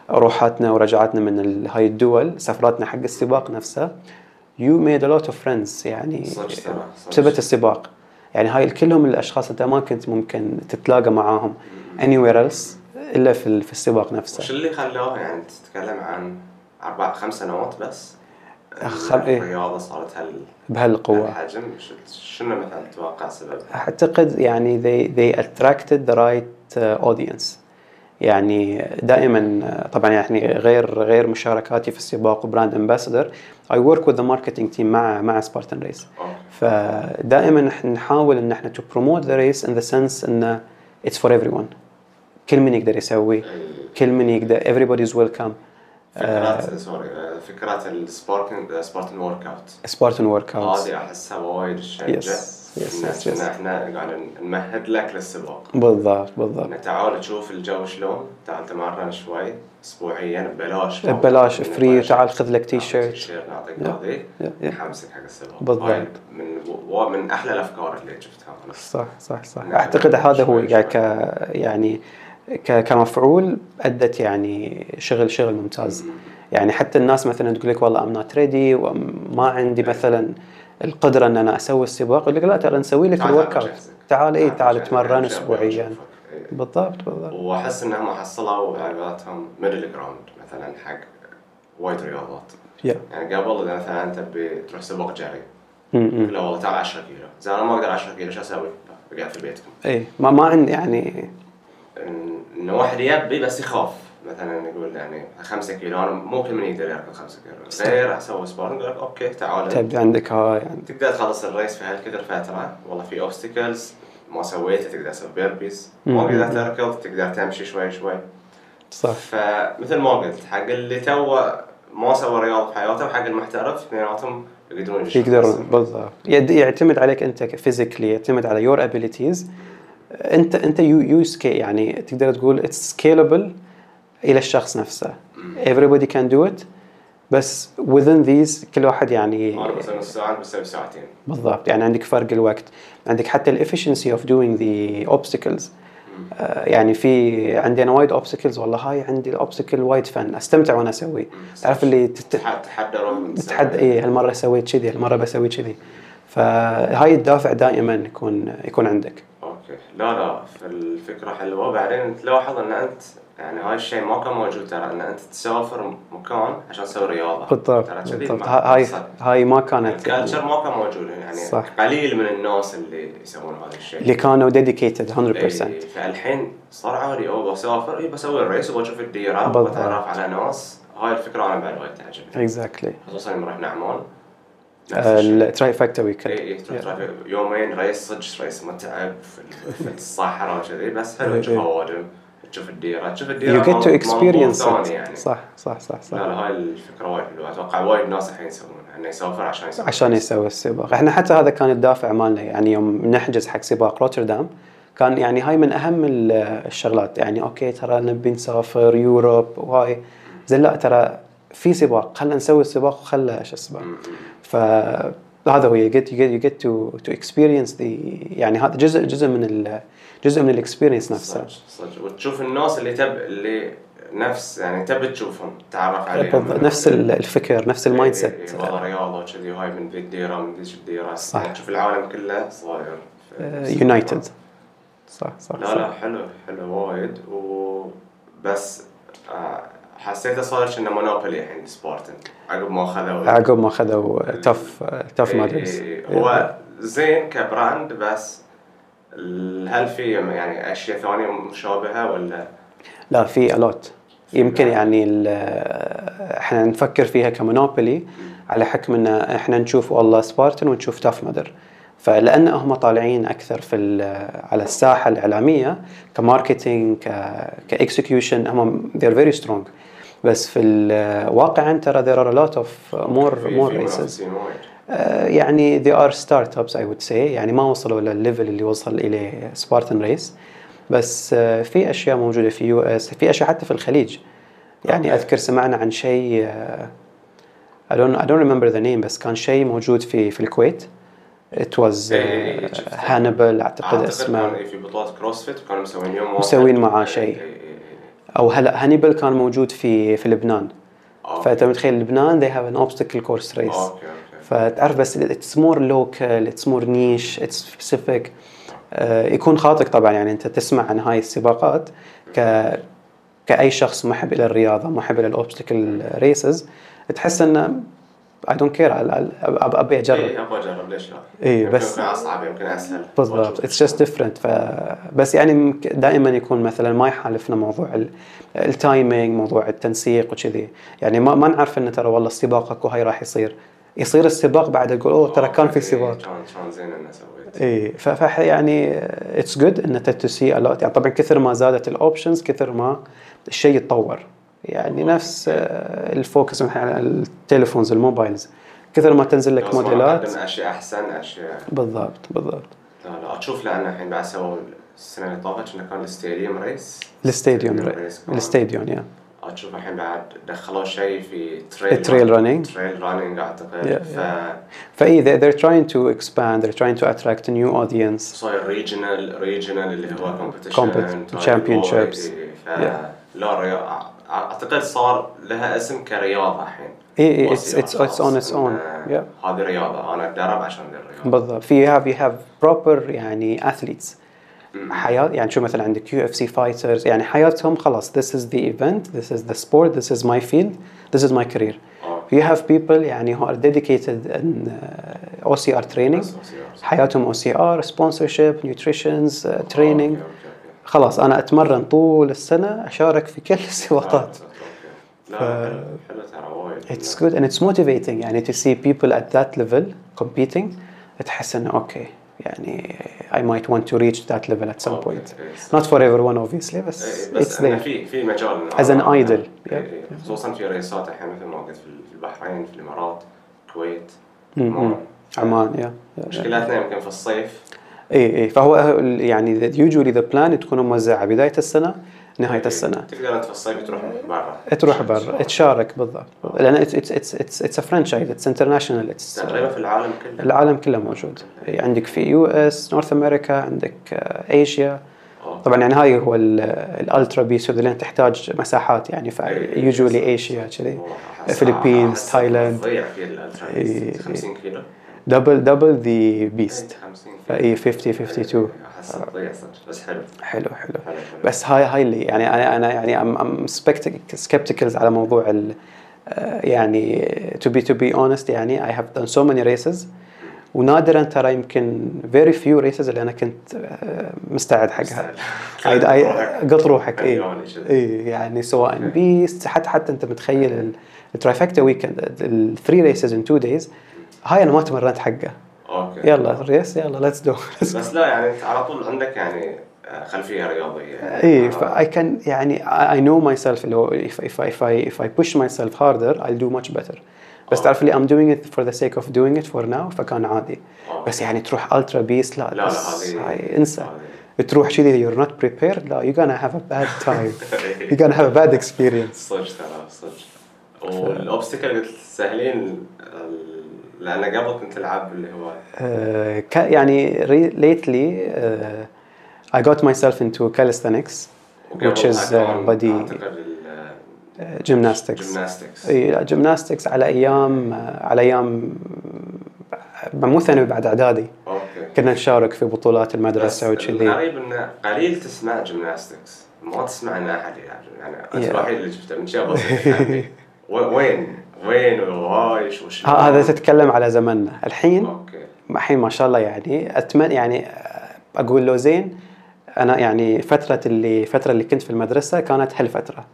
S1: وروحاتنا ورجعاتنا من هاي الدول سفراتنا حق السباق نفسه you made a lot of friends يعني. بسبب السباق. يعني هاي كلهم الأشخاص أنت ما كنت ممكن تتلاقى معاهم anywhere else إلا في في السباق نفسه.
S2: اللي خلاه يعني تتكلم عن أربع خمس سنوات بس؟
S1: خم- إيه.
S2: الرياضة صارت هال
S1: بهالقوة.
S2: هالحجم. شنو مثلا تتوقع سبب؟
S1: أعتقد يعني they they attracted the right uh, audience. يعني دائما uh, طبعا يعني غير غير مشاركاتي في السباق وبراند I work with the marketing team مع مع Spartan
S2: Race.
S1: فدائما نحاول إن إحنا to promote the race in the sense إن it's for everyone. كل من يقدر يسوي كل من يقدر everybody is welcome.
S2: فكرات sorry آه، فكرات ال Spartan Spartan
S1: workout Spartan workout
S2: هذه أحسها وايد
S1: yes, yes.
S2: إن إحنا قاعد نمهد لك للسباق
S1: بالضبط بالضبط
S2: تعال تشوف الجو شلون تعال تمرن شوي اسبوعيا ببلاش
S1: ببلاش
S2: free.
S1: وتعال خذ لك T-shirt
S2: T-shirt نعطيك. هذه. نحمسك حق السباق
S1: بالضبط.
S2: من من أحلى الأفكار اللي شفتها
S1: صح صح صح. أعتقد هذا هو
S2: شوي
S1: يعني كمفعول added يعني شغل شغل ممتاز يعني حتى الناس مثلا تقول لك والله I'm not ready وما عندي مثلا القدرة إن أنا أسوي السباق يقول لك لا ترى نسوي لك
S2: ال
S1: workout.
S2: تعال
S1: اي تعال. اتمرن اسبوعيا. بالضبط بالضبط
S2: وأحس إنهم حصلوا على قولتهم middle ground مثلا حق وايد رياضات
S1: يا
S2: يعني قبل إذا مثلا أنت بتروح سباق جري. لا والله تعال 10 كيلو زين أنا ما أقدر 10 كيلو شو أسوي؟ بقعد في بيتكم
S1: اي ما ما عندي يعني
S2: إنه واحد يبي بس يخاف. مثلا يقول يعني 5 كيلو أنا مو كل من يقدر يركض 5
S1: صح.
S2: كيلو غير أسوي sport يقول لك okay تعال.
S1: تبدأ عندك هاي يعني.
S2: تقدر تخلص ال race في هالكثر فترة. والله في obstacles ما سويته تقدر تسوي burpees ما. قدرت تركض تقدر تمشي شوي شوي.
S1: صح.
S2: فمثل ما قلت حق اللي تو ما سوى رياضة في حياته وحق المحترف اثنيناتهم يقدرون
S1: يقدرون بالضبط. يعتمد عليك أنت physically يعتمد على your abilities انت انت you you ski يعني تقدر تقول it's scalable إلى الشخص نفسه. everybody can do it. بس within these كل واحد يعني
S2: مثلا نص ساعة بسوي ساعتين.
S1: بالضبط. يعني عندك فرق الوقت. عندك حتى ال efficiency of doing the obstacles يعني في عندي أنا وايد obstacles والله هاي عندي ال obstacle وايد fun أستمتع وأنا أسوي. تعرف اللي تت-
S2: تح- تحدى روحك
S1: تتحدى اي هالمرة سويت كذي هالمرة بسوي كذي. فهاي الدافع دائما يكون يكون عندك.
S2: لا لا فالفكرة حلوة. بعدين تلاحظ إن أنت يعني هاي الشيء ما كان موجود ترى إن أنت تسافر مكان عشان تسوي رياضة.
S1: بالضبط بالضبط. هاي. هاي ما كانت
S2: ال culture ما كان موجود يعني
S1: صح.
S2: قليل من الناس اللي يسوون هذا الشيء.
S1: اللي كانوا dedicated 100%
S2: إيه، فالحين صار عادي أو بسافر إي بسوي ال race وبشوف
S1: بالضبط.
S2: وبتعرف على ناس. هاي الفكرة أنا بعد وايد تعجبني.
S1: exactly
S2: خصوصا يوم رحنا عمان. نفس الشيء. ال
S1: trifecta
S2: اي weekend اي يومين race صدق race متعب في في الصحراء وكذي بس حلو
S1: إيه،
S2: تشوف
S1: إيه.
S2: اوادم تشوف الديرة تشوف الديرة
S1: you get to
S2: مو-
S1: experience
S2: موضوع
S1: it
S2: ثاني يعني.
S1: صح صح صح صح.
S2: لا لا هاي الفكرة وايد حلوة. أتوقع وايد ناس الحين يسوونها إنه يسافر عشان يسوي
S1: عشان يسوي السباق. إحنا حتى هذا كان الدافع مالنا يعني يوم نحجز حق سباق روتردام كان يعني هاي من أهم ال- الشغلات. يعني okay ترى نبي نسافر Europe وهاي زين لا ترى في سباق خلينا نسوي السباق وخلى شو اسمه. فهذا هو get you get to to experience the يعني هذا جزء جزء من ال جزء من ال experience نفسه.
S2: صدق صدق. وتشوف الناس اللي تب اللي نفس يعني تبي تشوفهم تعرف عليهم.
S1: نفس ال- الفكر نفس ال mindset
S2: إيه، إيه، والله رياضة وكذي وهاي من ذي الديره من ذيك الديره
S1: صح.
S2: يعني تشوف العالم كله صاير
S1: united صح صح
S2: لا
S1: صح.
S2: لا حلو حلو وايد. وبس آه، حسيته صار كأنه monopoly الحين Spartan عقب ما خذوا
S1: عقب ما خذوا Tough Tough
S2: إيه، هو زين ك brand بس هل في يعني أشياء ثانية مشابهة ولا؟
S1: لا في a lot يمكن يعني إحنا نفكر فيها ك monopoly على حكم إن إحنا نشوف والله Spartan ونشوف Tough Mudder فلأن هم طالعين أكثر في على الساحة الإعلامية ك marketing ك execution هم they're very strong. بس في ال- واقعا ترى there are a lot of more more races آه، يعني they are startups I would say يعني ما وصلوا للل level اللي وصل إليه Spartan Race بس آه، في أشياء موجودة في US في أشياء حتى في الخليج يعني. أذكر سمعنا عن شيء آه، I don't I don't remember the name بس كان شيء موجود في في الكويت it was
S2: إيه، إيه، إيه،.
S1: هانبل أعتقد
S2: أعتقد
S1: اسمه
S2: كان في بطولات CrossFit وكانوا مسوين يوم.
S1: مسوين معاه
S2: إيه،
S1: شيء. أو هلا هانيبل كان موجود في في لبنان.
S2: okay.
S1: فأنت متخيل لبنان they have an obstacle course race.
S2: okay
S1: فتعرف بس it's more local it's more niche it's specific يكون خاطئ طبعا يعني أنت تسمع عن هاي السباقات ك كأي شخص محب إلى الرياضة محب إلى ال obstacle races تحس إنه I don't care ابي اجرب
S2: إيه أبغى أجرب ليش لا؟ يمكن
S1: بس-
S2: يكون أصعب يمكن أسهل.
S1: بالضبط. it's just different ف بس يعني دائما يكون مثلا ما يحالفنا موضوع ال- ال timing موضوع التنسيق وكذي. يعني ما ما نعرف انه ترى والله السباق أكو هاي راح يصير. يصير السباق بعد تقول أوه ترى كان في سباق.
S2: كان كان زين اني سويت.
S1: اي ف ف- يعني it's good to see يعني طبعا كثر ما زادت ال options كثر ما الشيء يتطور. يعني نفس آه، ال focus على التليفونز الموبايلز. كثر ما تنزل لك موديلات.
S2: أشياء أحسن أشياء.
S1: بالضبط بالضبط.
S2: لا لا أشوف لأن الحين بعد سووا السنة اللي طافت انه كان الستاديوم ريس؟
S1: الستاديوم
S2: ريس.
S1: الستاديوم يا.
S2: أشوف الحين بعد دخلوا شيء في trail
S1: ال trail
S2: running trail running
S1: أعتقد.
S2: ف
S1: فاي they're trying to expand they're trying to attract a new audience.
S2: صاير regional regional اللي هو
S1: Compet- championships.
S2: ف لا أعتقد صار لها اسم كرياضة الحين.
S1: اي
S2: اي
S1: it's it's on it's on
S2: هذه رياضة أنا اتدرب عشان الرياضة.
S1: بالضبط. في have you have proper يعني athletes حياه يعني شو مثلا عندك UFC fighters يعني حياتهم خلاص this is the event this is the sport this is my field this is my career you have people يعني هو dedicated on OCR training حياتهم OCR sponsorship nutritions training خلاص أنا أتمرن طول السنة أشارك في كل السباقات
S2: وايد
S1: it's good and it's motivating يعني to see people at that level competing تحس إنه أوكي يعني I might want to reach that level at some point not for everyone obviously بس
S2: إيه،
S1: it's
S2: بس
S1: there
S2: في في مجال
S1: As an idol.
S2: إيه،. إيه. خصوصا في race ات الحين مثل ما قلت في البحرين في الإمارات الكويت. عمان.
S1: عمان yeah.
S2: مشكلتنا يمكن في الصيف
S1: اي اي فهو يعني usually the plan تكون موزعه بداية السنة نهاية السنة.
S2: تقدر الصيف تروح برا.
S1: تروح برا. تشارك بالضبط. لأن it's it's a franchise. It's international. It's
S2: تقريبا في العالم كله.
S1: العالم كله موجود. إيه، عندك في US North America عندك ايشيا
S2: أوه.
S1: طبعا يعني هاي هو ال Ultra Beast لأن تحتاج مساحات يعني.
S2: إيه.
S1: usually Asia كذي
S2: أحس
S1: تايلاند
S2: تضيع في ال Ultra
S1: إيه.
S2: 50 كيلو.
S1: double double the beast
S2: إيه، 50 كيلو
S1: فاي 50 52
S2: احس تضيع صدق بس حلو
S1: حلو. حلو. بس هاي هاي اللي يعني أنا أنا يعني I'm I'm skeptical على موضوع ال آه، يعني to be to be honest يعني I have done so many races. ونادرا ترى يمكن very few races اللي أنا كنت آه، مستعد حقها. قط روحك. اي. اي يعني سواء beast حتى حتى أنت متخيل ال trifecta weekend ال three races in two days هاي أنا ما تمرنت حقه
S2: أوكي.
S1: يلا race يلا let's do
S2: بس لا يعني انت على طول عندك يعني آه، خلفية رياضية. يعني
S1: اي فاي كان يعني know myself اللي هو if if I if I if I push myself harder I'll do much better. بس. تعرف لي I'm doing it for the sake of doing it for now فكان عادي.
S2: آه.
S1: بس يعني تروح Ultra Beast لا
S2: لا هذه
S1: انسى. تروح كذي you're not prepared لا you're gonna have a bad time. You're gonna have a bad experience.
S2: صدق ترى صدق. وال obstacle قلت سهلين لأن قبل كنت ألعب اللي هو
S1: uh, يعني lately uh, I got myself into calisthenics which is uh, body gymnastics.
S2: ال
S1: gymnastics إي gymnastics على أيام على أيام مو ثانوي بعد إعدادي.
S2: أوكي.
S1: كنا نشارك في بطولات
S2: المدرسة
S1: وكذي.
S2: الغريب انه قليل تسمع gymnastics ما تسمع إن أحد يعني يعني
S1: Yeah.
S2: الوحيد اللي شفته من شباب يعني و- وين؟ وين شو
S1: ه- هذا تتكلم على زمننا الحين
S2: أوكي.
S1: الحين ما شاء الله يعني اتمنى يعني أقول له زين أنا يعني فترة اللي فترة اللي كنت في المدرسة كانت هالفترة.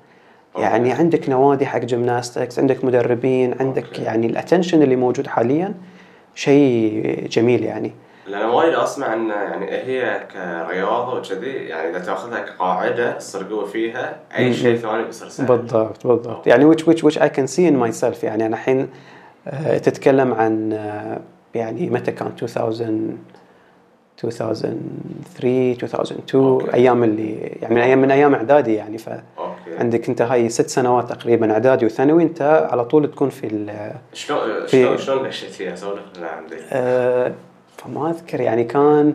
S1: يعني
S2: أوكي.
S1: عندك نوادي حق gymnastics عندك مدربين عندك
S2: أوكي.
S1: يعني ال attention اللي موجود حاليا شيء جميل يعني.
S2: لأن وايد أسمع إن يعني هي كرياضة وكذي يعني إذا تأخذها كقاعدة تصير قوه فيها أي شيء ثاني بيصير سهل.
S1: بالضبط بالضبط. يعني which which which I can see in myself يعني أنا الحين آه، تتكلم عن آه، يعني متى كان 2000 2003 2002
S2: أوكي.
S1: أيام اللي يعني من أيام من أيام إعدادي يعني. فعندك
S2: أوكي.
S1: أنت هاي ست سنوات تقريبا إعدادي وثانوي أنت على طول تكون في ال-
S2: شلون شلون شلون فيها؟ سولف لنا عن ذي.
S1: آه، فما أذكر يعني كان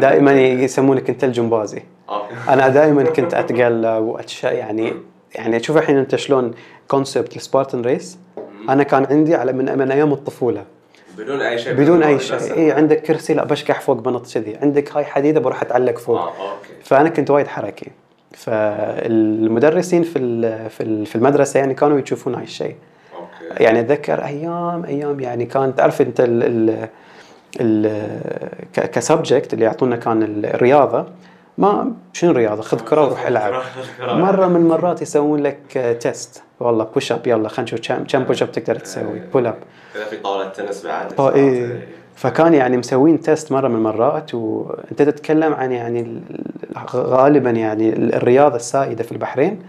S1: دائما يسمونك أنت الجمبازي. أنا دائما كنت اتقلب وأتش يعني يعني تشوف الحين أنت شلون concept ال Spartan race. أنا كان عندي على من من أيام الطفولة.
S2: بدون أي شيء.
S1: بدون
S2: أي
S1: شيء. إي عندك كرسي لا بشلح فوق بنط كذي. عندك هاي حديدة بروح أتعلق فوق.
S2: آه أوكي.
S1: فأنا كنت وايد حركي. فالمدرسين في في ال- في المدرسة يعني كانوا يشوفون هاي الشيء. يعني أتذكر أيام أيام يعني كان تعرف أنت ال ال ال ك subject اللي يعطونا كان الرياضة. ما شنو رياضه خذ كرة وروح العب. مرة من المرات يسوون لك test والله push up يلا خلينا نشوف كم كم push up تقدر تسوي. pull up
S2: اذا في طاولة تنس بعد
S1: طو- إيه. فكان يعني مسوين test مرة من المرات وانت تتكلم عن يعني ال- غالبا يعني الرياضة السائدة في البحرين.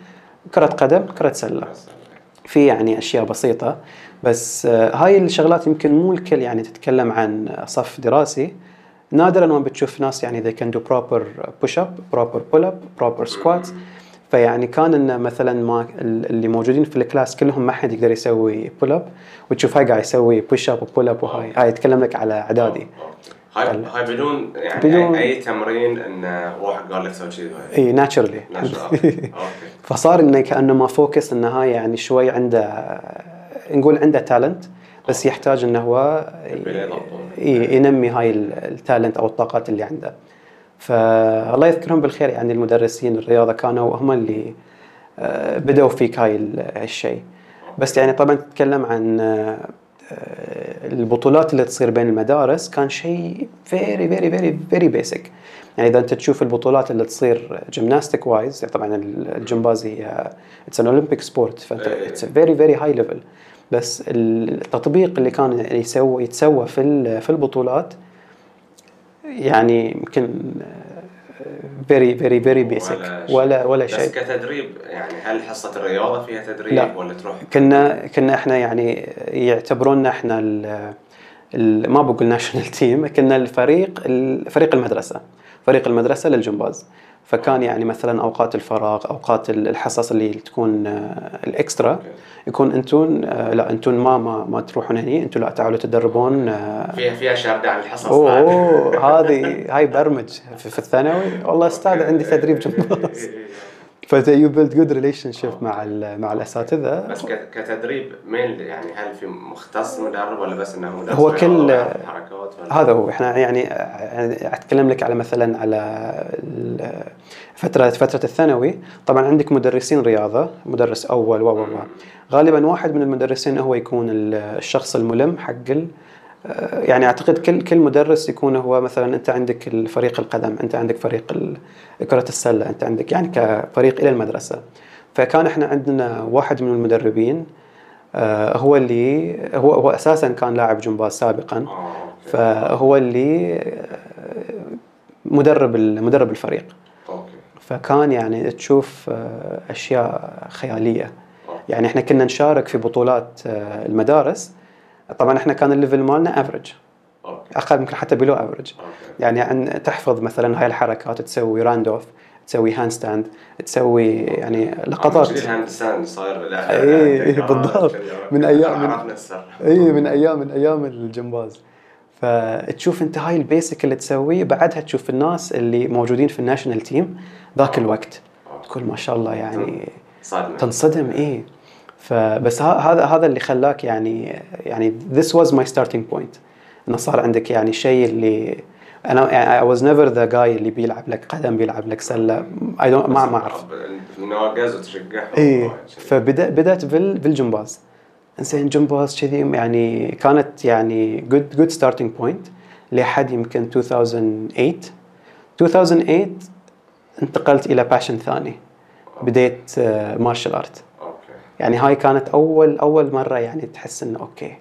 S1: كرة قدم كرة سلة. في يعني أشياء بسيطة بس آه، هاي الشغلات يمكن مو الكل يعني تتكلم عن صف دراسي. نادرا ما بتشوف ناس يعني they can do proper push up proper pull up proper squats. فيعني كان انه مثلا ما اللي موجودين في الكلاس كلهم ما حد يقدر يسوي pull up وتشوف هاي قاعد يسوي push up و pull up وهاي هاي يتكلم لك على أعدادي.
S2: هاي. هاي بدون يعني
S1: بدون-
S2: أي كتمرين إن واحد قال لك سوي كذي
S1: اي
S2: naturally. أوكي
S1: فصار إنه كأنه ما focus إنه هاي يعني شوي عنده نقول عنده talent بس يحتاج إنه هو. ي- ينمي هاي ال talent أو الطاقات اللي عنده. فالله يذكرهم بالخير يعني المدرسين الرياضة كانوا هم اللي آه، بدأوا فيك هاي ال- الشيء بس يعني طبعا تتكلم عن آه، البطولات اللي تصير بين المدارس كان شيء very very very very basic يعني إذا أنت تشوف البطولات اللي تصير gymnastic wise طبعا الجمباز هي it's an Olympic sport
S2: فأنت.
S1: it's very very high level بس التطبيق اللي كان يسوي يتسوى في في البطولات يعني يمكن very very very
S2: basic.
S1: ولا ولا
S2: بس
S1: شيء.
S2: كتدريب يعني هل حصة الرياضة فيها تدريب
S1: لا.
S2: ولا تروح؟
S1: كنا كنا إحنا يعني يعتبرونا إحنا ال ال ما بقول national team كنا الفريق ال- فريق المدرسة. فريق المدرسة للجمباز. فكان يعني مثلا أوقات الفراغ أوقات ال- الحصص اللي تكون آه، ال
S2: extra.
S1: يكون أنتون آه، لا أنتون ما ما ما تروحون هني أنتون لا تعالوا تدربون
S2: فيها فيها شهاده عن الحصص.
S1: أوه هذه هاي برمج في, في الثانوي. والله أستاذ عندي تدريب جمباز فأنت you build good relationship مع ال- مع الأساتذة.
S2: بس كتدريب مين يعني هل في مختص مدرب ولا بس إنه مدرب
S1: هو كل-
S2: حركات ولا؟
S1: هذا هو. إحنا يعني يعني أتكلم لك على مثلا على فتره فترة الثانوي. طبعا عندك مدرسين رياضة مدرس أول و غالبا واحد من المدرسين هو يكون ال- الشخص الملم حق ال- يعني أعتقد كل كل مدرس يكون هو مثلا أنت عندك الفريق القدم أنت عندك فريق ال- كرة السلة أنت عندك يعني كفريق إلى المدرسة. فكان إحنا عندنا واحد من المدربين آه، هو اللي هو هو أساسا كان لاعب جمباز سابقا.
S2: أوكي.
S1: فهو اللي آه، مدرب مدرب الفريق. فكان يعني تشوف آه، أشياء
S2: خيالية.
S1: يعني إحنا كنا نشارك في بطولات آه، المدارس. طبعا إحنا كان ال level مالنا
S2: average
S1: أقل يمكن حتى below
S2: average
S1: يعني عن تحفظ مثلا هاي الحركات تسوي round off تسوي handstand تسوي يعني لقطات.
S2: كذي ال handstand صاير لا
S1: إيه، إيه،
S2: آه،
S1: بالضبط.
S2: كذي.
S1: من أيام- من- اي من أيام من أيام الجمباز. فتشوف أنت هاي ال basic اللي تسويه بعدها تشوف الناس اللي موجودين في ال national team ذاك الوقت. تقول ما شاء الله يعني
S2: صدمه
S1: تنصدم إيه. فبس هذا هذا اللي خلاك يعني يعني this was my starting point. إنه صار عندك يعني شيء اللي أنا يعني I was never the guy اللي بيلعب لك قدم بيلعب لك سلة. I don't ما ما أعرف.
S2: نواقز وتشجعهم
S1: إيه.
S2: وايد شي.
S1: فبدا بدأت بال بالجمباز. انزين جمباز كذي يعني كانت يعني good good starting point لحد يمكن 2008 2008 انتقلت إلى passion ثاني. بديت martial art
S2: أوكي
S1: يعني هاي كانت اول أول مرة يعني تحس إنه أوكي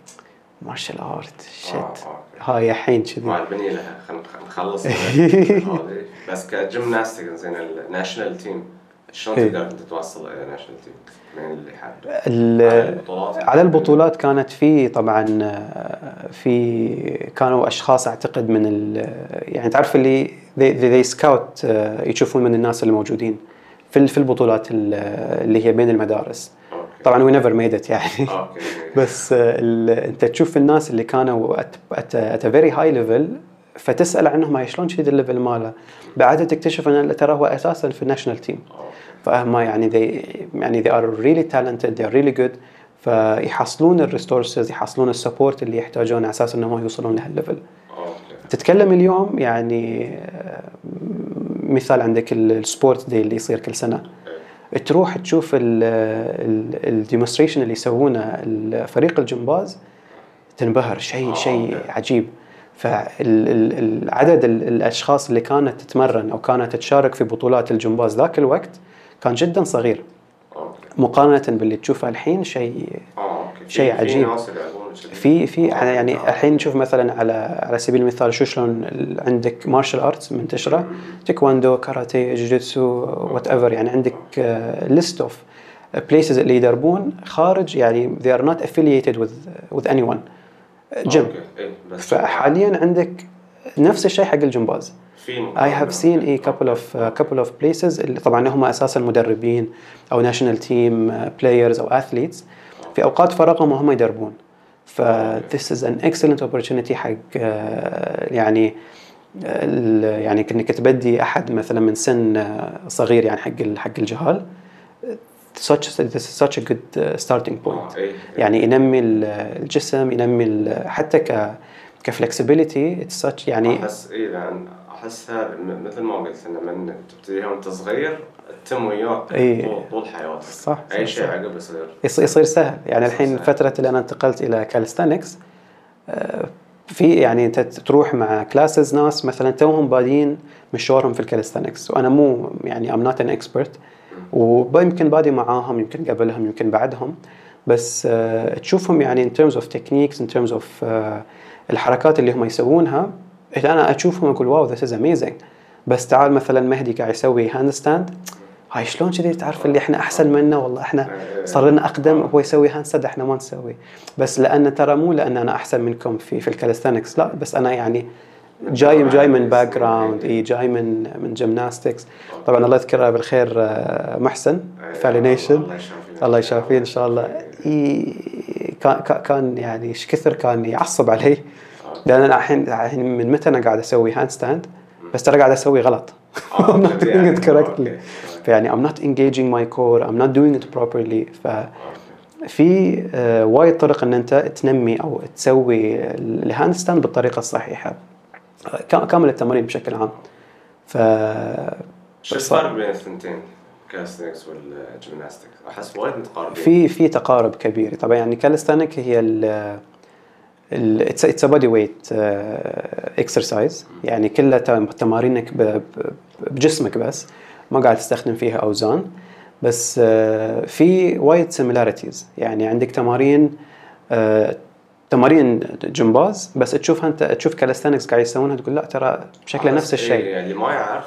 S1: martial
S2: art shit.
S1: هاي الحين
S2: ما
S1: كذي
S2: البنية لها خلينا نخلص بس ك gymnastic زين ال national team شلون
S1: إيه.
S2: تقدر أنت توصل إلى national team؟ من اللي على البطولات؟
S1: على البطولات كانت في طبعا آه، في كانوا أشخاص أعتقد من يعني تعرف اللي they scout آه، يشوفون من الناس اللي موجودين في في البطولات ال- اللي هي بين المدارس. طبعا we never made it يعني.
S2: أوكي
S1: بس آه، أنت تشوف الناس اللي كانوا a very high level فتسأل عنهم هاي شلون كذي ال level ماله. بعدها تكتشف إن ترى هو أساسا في ال national team
S2: أوكي.
S1: فهم يعني they يعني they are really talented they are really good. فيحصلون ال resources يحصلون ال support اللي يحتاجونه على أساس إنهم يوصلون لهال
S2: level
S1: تتكلم اليوم يعني آه، مثال عندك ال- ال sport day اللي يصير كل سنة. تروح تشوف ال demonstration اللي يسوونه الفريق الجمباز تنبهر شيء
S2: آه،
S1: شيء. عجيب فالعدد الأشخاص اللي كانت تتمرن أو كانت تشارك في بطولات الجمباز ذاك الوقت كان جدا صغير مقارنة باللي تشوفه الحين شيء
S2: في-
S1: شيء عجيب. في في
S2: آه،
S1: يعني
S2: آه.
S1: الحين نشوف مثلا على على سبيل المثال شو شلون عندك martial arts منتشرة. تايكواندو كاراتيه جوجيتسو whatever يعني عندك list of places اللي يدربون خارج. يعني they are not affiliated with with anyone. gym
S2: أوكي إيه،
S1: فحاليا عندك نفس الشيء حق الجمباز. I have seen a couple of uh, couple of places اللي طبعا هم أساسا مدربين أو team uh, players أو athletes. في أوقات فراغهم وهم يدربون. ف this is an excellent opportunity حق آه، يعني ال- يعني إنك تبدي أحد مثلا من سن آه، صغير يعني حق حق الجهال. Such this is such a good starting point.
S2: آه، إيه.
S1: يعني ينمي ال- الجسم ينمي حتى ك ك flexibility it's such يعني
S2: أحس اي لأن أحسها مثل ما قلت إنه من تبتديها وأنت صغير تتم وياك
S1: إي.
S2: طول, حياتك.
S1: صح، أي
S2: شيء. عقب يصير.
S1: يص- يصير سهل. يعني الحين
S2: سهل.
S1: فترة اللي أنا انتقلت إلى calisthenics في يعني أنت تروح مع classes ناس مثلا توهم بادين مشوارهم في ال calisthenics وأنا مو يعني I'm not an expert. ويمكن بادي معاهم يمكن قبلهم يمكن بعدهم. بس آه، تشوفهم يعني terms of techniques in terms of آه، الحركات اللي هم يسوونها أنا أشوفهم أقول wow this is amazing. بس تعال مثلا مهدي قاعد يسوي handstand هاي شلون كذي تعرف اللي إحنا أحسن منه؟ والله إحنا صار لنا أقدم هو يسوي handstand إحنا ما نسوي. بس لأن ترى مو لأن أنا أحسن منكم في في ال calisthenics لا بس أنا يعني جاي جاي من background إي جاي من من gymnastics طبعا الله يذكره بالخير آه، محسن فالينيشن.
S2: الله يشافيه
S1: إن شاء الله. كان- كان يعني إيش كثر كان يعصب علي. لأن أنا الحين الحين من متى أنا قاعد أسوي handstand بس ترى قاعد أسوي غلط.
S2: آه،
S1: I'm not doing
S2: يعني.
S1: it correctly.
S2: أوكي.
S1: فيعني I'm not engaging my core. I'm not doing it properly. ففي آه، وايد طرق إن أنت تنمي أو تسوي ال handstand بالطريقة الصحيحة. كا- كامل التمارين بشكل عام. ف
S2: شو الفرق بين الثنتين calisthenics وال gymnastics أحس وايد متقاربين.
S1: في في تقارب كبير. طبعا يعني calisthenic هي ال it's bodyweight exercise يعني كلها تم- تمارينك بجسمك بس. ما قاعد تستخدم فيها أوزان. بس آه، في وايد similarities يعني عندك تمارين آه، تمارين جمباز. بس تشوفها انت تشوف كالستانكس قاعد يسوونها تقول لا ترى شكله نفس الشيء.
S2: إيه، يعني اللي ما يعرف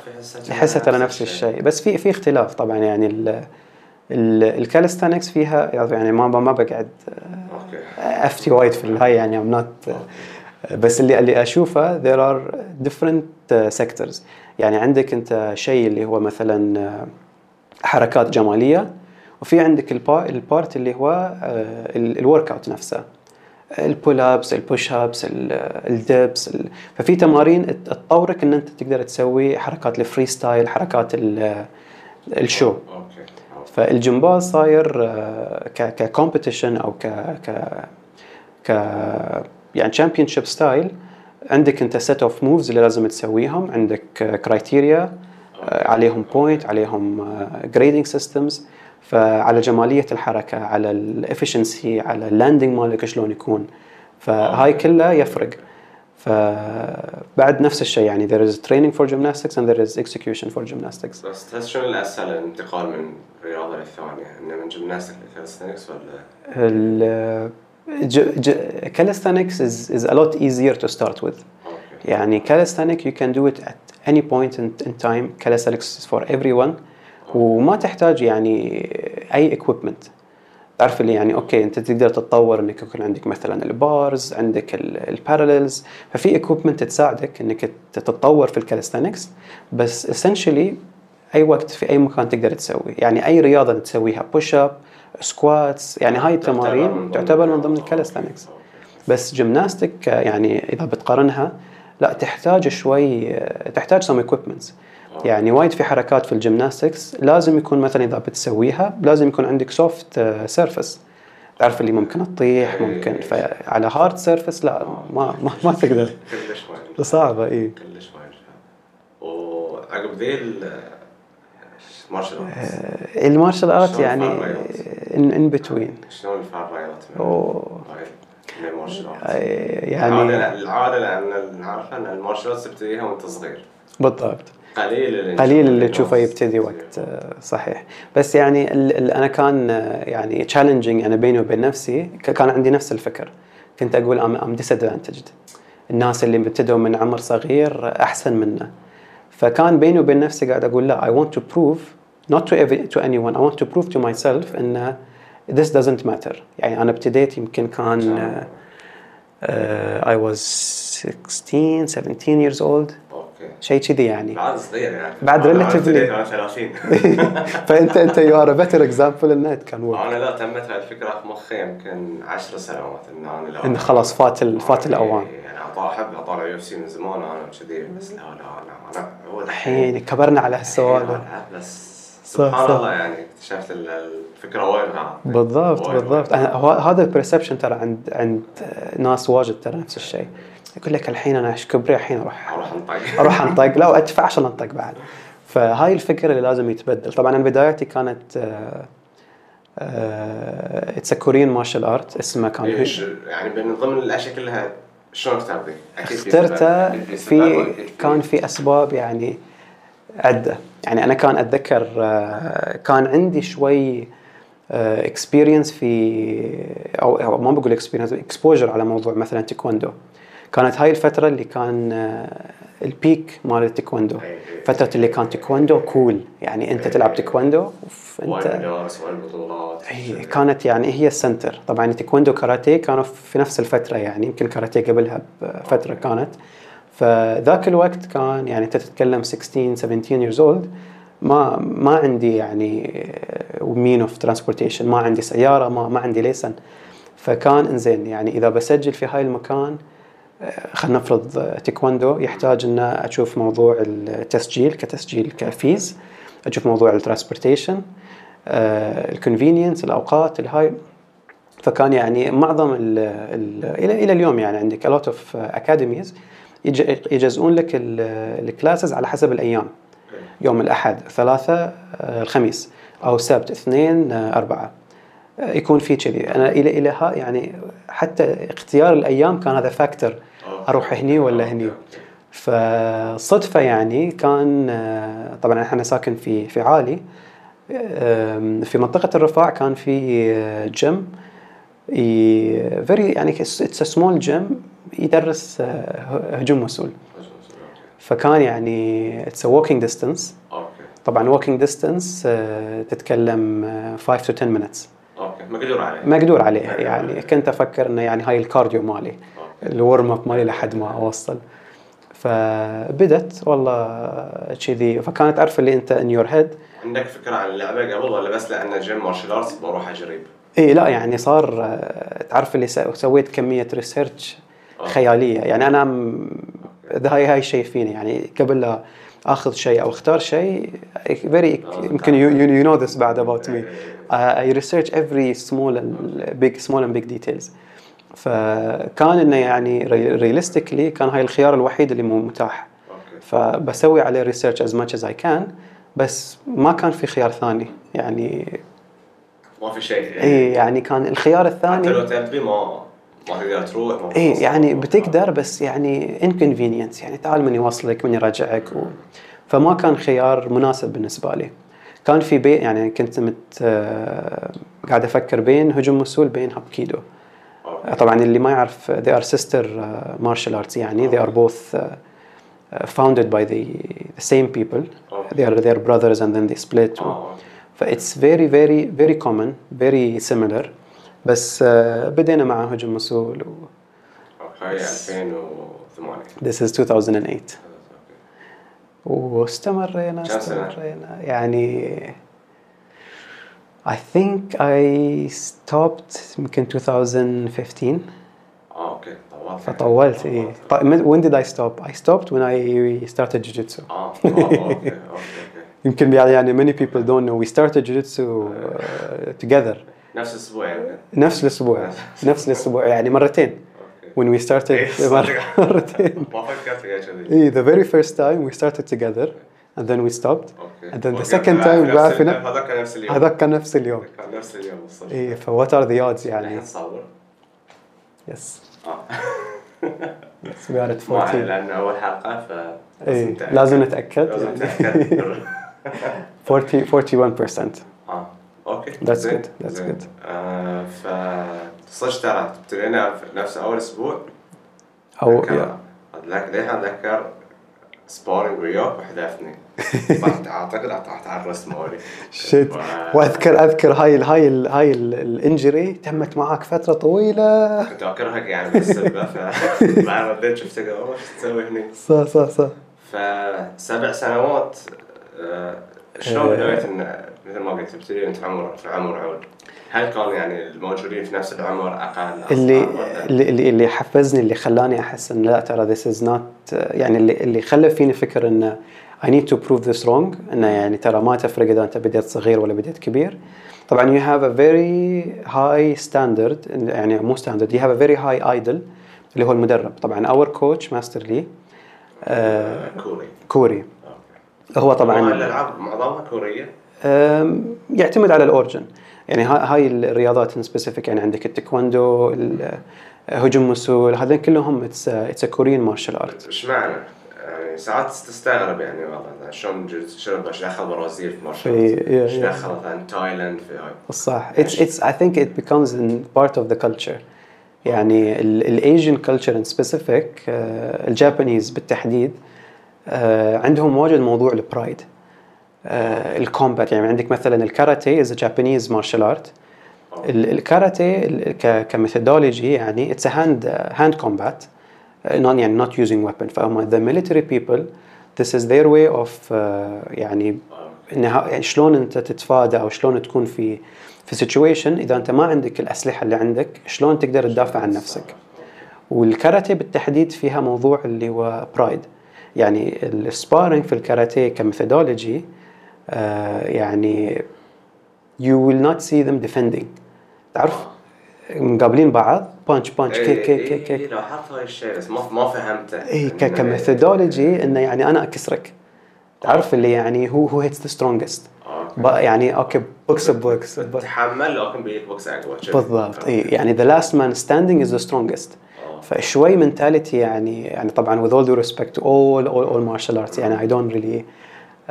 S2: يحسها
S1: ترى نفس الشيء. بس في في اختلاف طبعا. يعني ال الكالستانكس فيها يعني ما ما بقعد
S2: أوكي.
S1: أفتي وايد في الهاي يعني ام نوت بس اللي اللي أشوفه there are different sectors. يعني عندك أنت شيء اللي هو مثلا حركات جمالية وفي عندك ال- ال part اللي هو ال workout نفسه. ال pull ups ال push ups ال dips ال- ففي تمارين تطورك إن أنت تقدر تسوي حركات ال freestyle حركات ال- ال
S2: show
S1: فالجمباز صاير آه، ك competition أو ك ك ك يعني championship style عندك أنت set of moves اللي لازم تسويهم. عندك criteria عليهم point عليهم grading systems فعلى جمالية الحركة على ال efficiency على ال landing مالك شلون يكون. فهاي كلها يفرق. فبعد نفس الشيء يعني there is training for gymnastics and there is execution for gymnastics
S2: بس تحس شنو الاسهل الانتقال من رياضه للثانيه؟ انه من gymnastic ل calisthenics ولا
S1: ال calisthenics is, is a lot easier to start with
S2: أوكي
S1: يعني calisthenic you can do it at any point in, in time calisthenics is for everyone وما تحتاج يعني اي equipment تعرف اللي يعني أوكي أنت تقدر تتطور إنك يكون عندك مثلا ال bars عندك ال parallels ففي equipment تساعدك إنك تتطور في ال calisthenics بس essentially أي وقت في أي مكان تقدر تسوي. يعني أي رياضة تسويها push up squats يعني هاي التمارين تعتبر من ضمن ال calisthenics بس gymnastic يعني إذا بتقارنها لا تحتاج شوي تحتاج سم equipments يعني وايد في حركات في ال gymnastics لازم يكون مثلا إذا بتسويها لازم يكون عندك soft surface تعرف اللي ممكن تطيح ممكن فعلى hard surface لا ما ما, ما تقدر.
S2: كلش ينفع
S1: صعبة اي
S2: كلش وعقب ذي ال martial
S1: arts ال
S2: martial
S1: art
S2: يعني
S1: ان between
S2: شلون من ال martial arts
S1: يعني
S2: العادة العادة لأن نعرف أن ال martial arts تبتديها وأنت صغير.
S1: بالضبط.
S2: قليل اللي
S1: قليل اللي تشوفه يبتدي وقت آه، صحيح. بس يعني أنا كان آه، يعني challenging أنا بيني وبين نفسي كان عندي نفس الفكر. كنت أقول I'm disadvantaged. الناس اللي ابتدوا من عمر صغير أحسن منا فكان بيني وبين نفسي قاعد أقول لا I want to prove not to every, to anyone I want to prove to myself إن this doesn't matter. يعني أنا ابتديت يمكن كان I was 16 17 years old. شيء كذي يعني.
S2: بعد صغير يعني.
S1: بعد
S2: وأنا 30
S1: فانت أنت you are better example انه كان work
S2: أنا لا تمت هاي الفكرة في مخي يمكن 10 سنوات إن أنا لا.
S1: انه خلاص فات ال- فات الأوان.
S2: يعني أحب أطالع UFC من زمان أنا كذي بس لا لا أنا أنا هو
S1: الحين كبرنا على هالسوالف.
S2: بس سبحان. الله يعني اكتشفت ال- الفكرة
S1: بالضبط
S2: وايد
S1: بالضبط. هو- هذا ال perception ترى عند عند ناس واجد ترى نفس الشيء. يقول لك الحين أنا إيش كبري الحين أروح.
S2: أروح أنطق.
S1: أروح أنطق. لا وادفع عشان أنطق بعد. فهاي الفكرة اللي لازم يتبدل. طبعا أنا بدايتي كانت it's Korean martial art اسمه كان
S2: يعني من ضمن الأشياء كلها شلون
S1: اخترته
S2: سبب.
S1: في كان في أسباب يعني عدة. يعني أنا كان أتذكر آه، كان عندي شوي experience في أو ما بقول experience exposure على موضوع مثلا تيكوندو كانت هاي الفترة اللي كان آه، ال peak مال التيكوندو
S2: إي إي.
S1: فترة اللي كان تيكوندو cool يعني أنت تلعب تيكوندو أوف،
S2: وايد
S1: انت
S2: مدارس وايد بطولات.
S1: هي كانت يعني هي ال center طبعا التايكوندو كاراتيه كانوا في نفس الفترة يعني يمكن كاراتيه قبلها بفترة كانت. فذاك الوقت كان يعني أنت تتكلم 16 17 years old. ما ما عندي يعني means of transportation ما عندي سيارة ما ما عندي license. فكان إنزين يعني إذا بسجل في هاي المكان خلينا نفرض آه، تايكوندو يحتاج إن أشوف موضوع التسجيل كتسجيل ك fees أشوف موضوع ال transportation ال convenience الأوقات الهاي. فكان يعني معظم ال ال إلى إلى اليوم يعني عندك a lot of academies يج- يجزئون لك ال classes على حسب الأيام. يوم الأحد ثلاثة آه، الخميس أو سبت اثنين آه، أربعة. آه، يكون في كذي. أنا إلى إلى ها يعني حتى اختيار الأيام كان هذا factor أروح هني ولا هني. فصدفة يعني كان آه، طبعا إحنا ساكن في في عالي. في منطقة الرفاع كان في آه، جيم very يعني it's small gym يدرس آه، هجوم وصول فكان يعني it's walking
S2: distance
S1: طبعا walking distance تتكلم آه، 5 to 10 minutes.
S2: أوكي مقدور عليه
S1: مقدور عليه يعني كنت أفكر إنه يعني هاي ال cardio مالي
S2: okay.
S1: ال warm up مالي لحد ما أوصل. فبدت والله كذي. فكانت عارفه اللي أنت in your head
S2: عندك فكرة عن اللعبة قبل ولا بس لأن gym martial arts بروح اجرب؟
S1: اي لا يعني صار آه، تعرف اللي سو- سويت كمية research
S2: آه.
S1: خيالية. يعني أنا هاي هاي شيء فيني. يعني قبل لا أخذ شيء أو اختار شيء
S2: very
S1: يمكن you know this بعد about me. I research every small and big small and big details. فكان إنه يعني realistically كان هاي الخيار الوحيد اللي مو متاح. فبسوي عليه research as much as I can بس ما كان في خيار ثاني. يعني
S2: ما في شيء.
S1: اي يعني كان الخيار
S2: حتى لو
S1: الثاني
S2: تبي ما تروح ما
S1: اي. يعني بتقدر بس يعني inconvenience. يعني تعال من يوصلك من يرجعك و... فما كان خيار مناسب بالنسبة لي. كان في بين يعني كنت مت آه، قاعد أفكر بين هجوم وصول بين هابكيدو
S2: okay.
S1: طبعا اللي ما يعرف they are sister uh, martial arts يعني they are both uh, uh, founded by the, the same people. they are they are brothers and then they split.
S2: آه.
S1: ف it's very very very common very similar. بس uh, بدينا مع هجوم وصول و
S2: أوكي 2008
S1: this is 2008
S2: أوكي.
S1: واستمرينا؟ استمرينا يعني I think I stopped يمكن 2015
S2: آه أوكي طولت
S1: فطولت اي طيب when did I stop? I stopped when I started jiu-jitsu
S2: آه آه، okay okay okay
S1: يمكن يعني many people don't know we started jiu-jitsu uh, together
S2: نفس الأسبوع يعني.
S1: نفس الأسبوع. نفس الأسبوع. يعني مرتين. When we started
S2: إيه،.
S1: مرتين.
S2: ما فكرت فيها كذي
S1: اي the very first time we started together and then we stopped.
S2: okay
S1: and then the second time
S2: هذاك كان نفس اليوم.
S1: هذاك كان نفس اليوم.
S2: كان نفس اليوم
S1: اي ف what are the odds يعني؟
S2: الحين تصور
S1: yes.
S2: آه.
S1: Yes we are at
S2: ما عليه
S1: 40
S2: لأن أول حلقة ف
S1: اي
S2: نتأكد.
S1: لازم نتأكد.
S2: لازم نتأكد.
S1: 40 41%
S2: آه. okay
S1: that's
S2: زين.
S1: good.
S2: آه ف ترى ابتدينا في نفس أول أسبوع.
S1: أو
S2: أتذكر ليه أتذكر sparring وياك وحذفني أعتقد رحت على الرسم مالي
S1: شيت واذكر أذكر هاي ال هاي ال هاي ال injury تمت معك فترة طويلة.
S2: كنت اكرهك يعني بالسبه فبعد رديت شفت اوه شو تسوي هني؟
S1: صح صح صح.
S2: فسبع سنوات آه، شلون
S1: آه.
S2: بدأت إن مثل ما قلت تبتدي أنت عمر في عمر عود هل كان يعني الموجودين في نفس العمر أقل
S1: اللي؟ اللي اللي حفزني اللي خلاني أحس إن لا ترى this is not يعني اللي اللي خلى فيني فكر انه I need to prove this wrong إنه يعني ترى ما تفرق إذا أنت بديت صغير ولا بديت كبير طبعا you have a very high standard يعني مو standard you have a very high idol اللي هو المدرب طبعا our coach master لي
S2: كوري
S1: كوري. هو طبعا
S2: الألعاب معظمها
S1: كورية يعتمد على ال origin يعني ها- هاي الرياضات specific يعني عندك التايكوندو ال- هجوم وصول هذين كلهم it's it's Korean martial art
S2: إيش معنى؟ يعني ساعات تستغرب يعني والله شلون شلون إيش دخل برازيل في martial
S1: إيش.
S2: دخل مثلا تايلاند في هاي؟
S1: صح it's it's I think it in part of the culture يعني ال Asian culture in specific ال Japanese بالتحديد آه، عندهم واجد موضوع ال pride ال combat يعني عندك مثلا الكاراتيه is Japanese martial art الكاراتيه ك methodology يعني it's hand hand combat none يعني not using weapon ف هم the military people is their way of آه، يعني انها يعني شلون أنت تتفادى أو شلون تكون في في situation إذا أنت ما عندك الأسلحة اللي عندك شلون تقدر تدافع عن نفسك؟ والكاراتيه بالتحديد فيها موضوع اللي هو pride يعني ال sparring في الكاراتيه ك methodology آه يعني you will not see them defending. تعرف؟ مقابلين بعض بانش بانش كيك كيك كيك كيك
S2: لاحظت هاي الشيء بس ما ما فهمته.
S1: اي
S2: ك
S1: methodology إنه يعني أنا أكسرك. تعرف اللي يعني هو هو hits the
S2: strongest.
S1: يعني okay box box
S2: تحمل لكن big box.
S1: بالضبط. اي يعني the last man standing is the
S2: strongest.
S1: فشوي mentality يعني يعني طبعا with all due respect to all all all martial arts يعني I don't really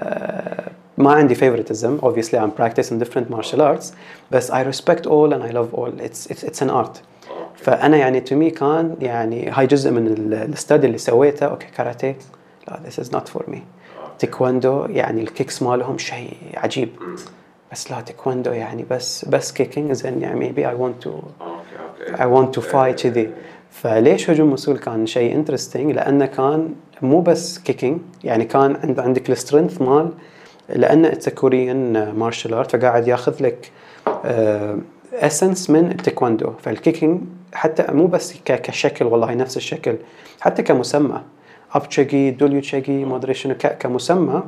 S1: uh, ما عندي favoritism obviously I'm practicing different martial arts بس I respect all and I love all it's it's it's an art. فانا يعني to me كان يعني هاي جزء من ال study اللي سويته okay كاراتيه لا this is not for me تايكوندو يعني ال kicks مالهم شيء عجيب. بس لا تايكوندو يعني بس بس kicking زين يعني maybe I want to I want to fight كذي فليش هجوم وصول كان شيء interesting لأنه كان مو بس kicking يعني كان عند عندك ال strength مال لأنه it's Korean martial art فقاعد ياخذ لك essence من التايكوندو فال kicking حتى مو بس كشكل والله نفس الشكل حتى كمسمى. ap chagi dollyeo chagi ما أدري شنو كمسمى.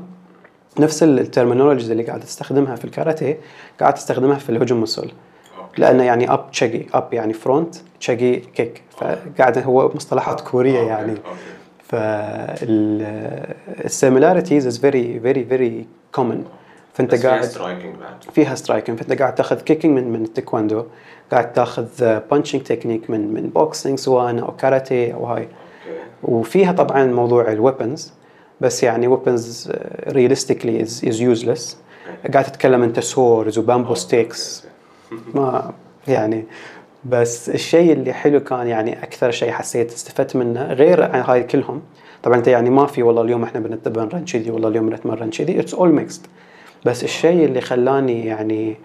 S1: نفس ال terminologies اللي قاعد تستخدمها في الكاراتيه قاعد تستخدمها في الهجوم
S2: أوكي.
S1: لأنه يعني ap chagi ap يعني front chagi kick فقاعد هو مصطلحات كورية
S2: أوكي،
S1: يعني. فال similarities is very very very common
S2: فأنت فيها
S1: قاعد
S2: striking
S1: فيها striking فأنت قاعد تاخذ kicking من من التايكوندو قاعد تاخذ punching technique من من boxing سواء أو كاراتيه أو هاي. وفيها طبعا موضوع ال weapons بس يعني weapons realistically is is useless قاعد تتكلم أنت swords و bamboo sticks ما يعني بس الشيء اللي حلو كان يعني أكثر شيء حسيت استفدت منه غير عن هاي كلهم طبعا أنت يعني ما في والله اليوم إحنا بنتمرن كذي والله اليوم بنتمرن كذي it's all mixed بس الشيء اللي خلاني يعني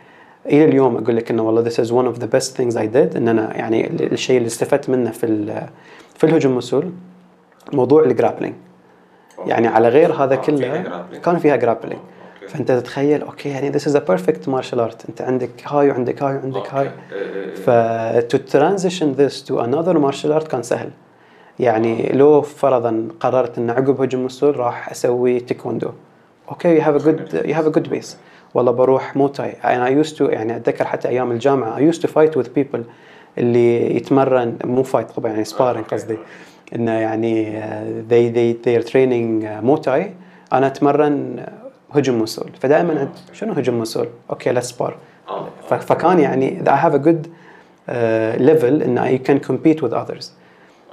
S1: إلى اليوم أقول لك إنه والله this is one of the best things I did إن أنا يعني ال- الشيء اللي استفدت منه في في الهجوم وصول موضوع ال grappling يعني على غير هذا
S2: آه،
S1: كله. كان فيها
S2: grappling.
S1: فأنت تتخيل أوكي يعني this is a perfect martial art. أنت عندك هاي وعندك هاي وعندك هاي. ف to transition this to another martial art كان سهل. يعني لو فرضا قررت ان عقب هجوم وصول راح أسوي تايكوندو. أوكي you have a good you have a good base. والله بروح مواي تاي. أنا used to يعني أتذكر حتى أيام الجامعة I used to fight with people اللي يتمرن مو fight طبعا يعني sparring قصدي. إنه يعني uh, they they they are training uh, مواي تاي. أنا أتمرن هجوم وصول فدائما عند شنو هجوم وصول أوكي let's spar
S2: آه.
S1: فكان يعني I have a good uh, level إن I can compete with others.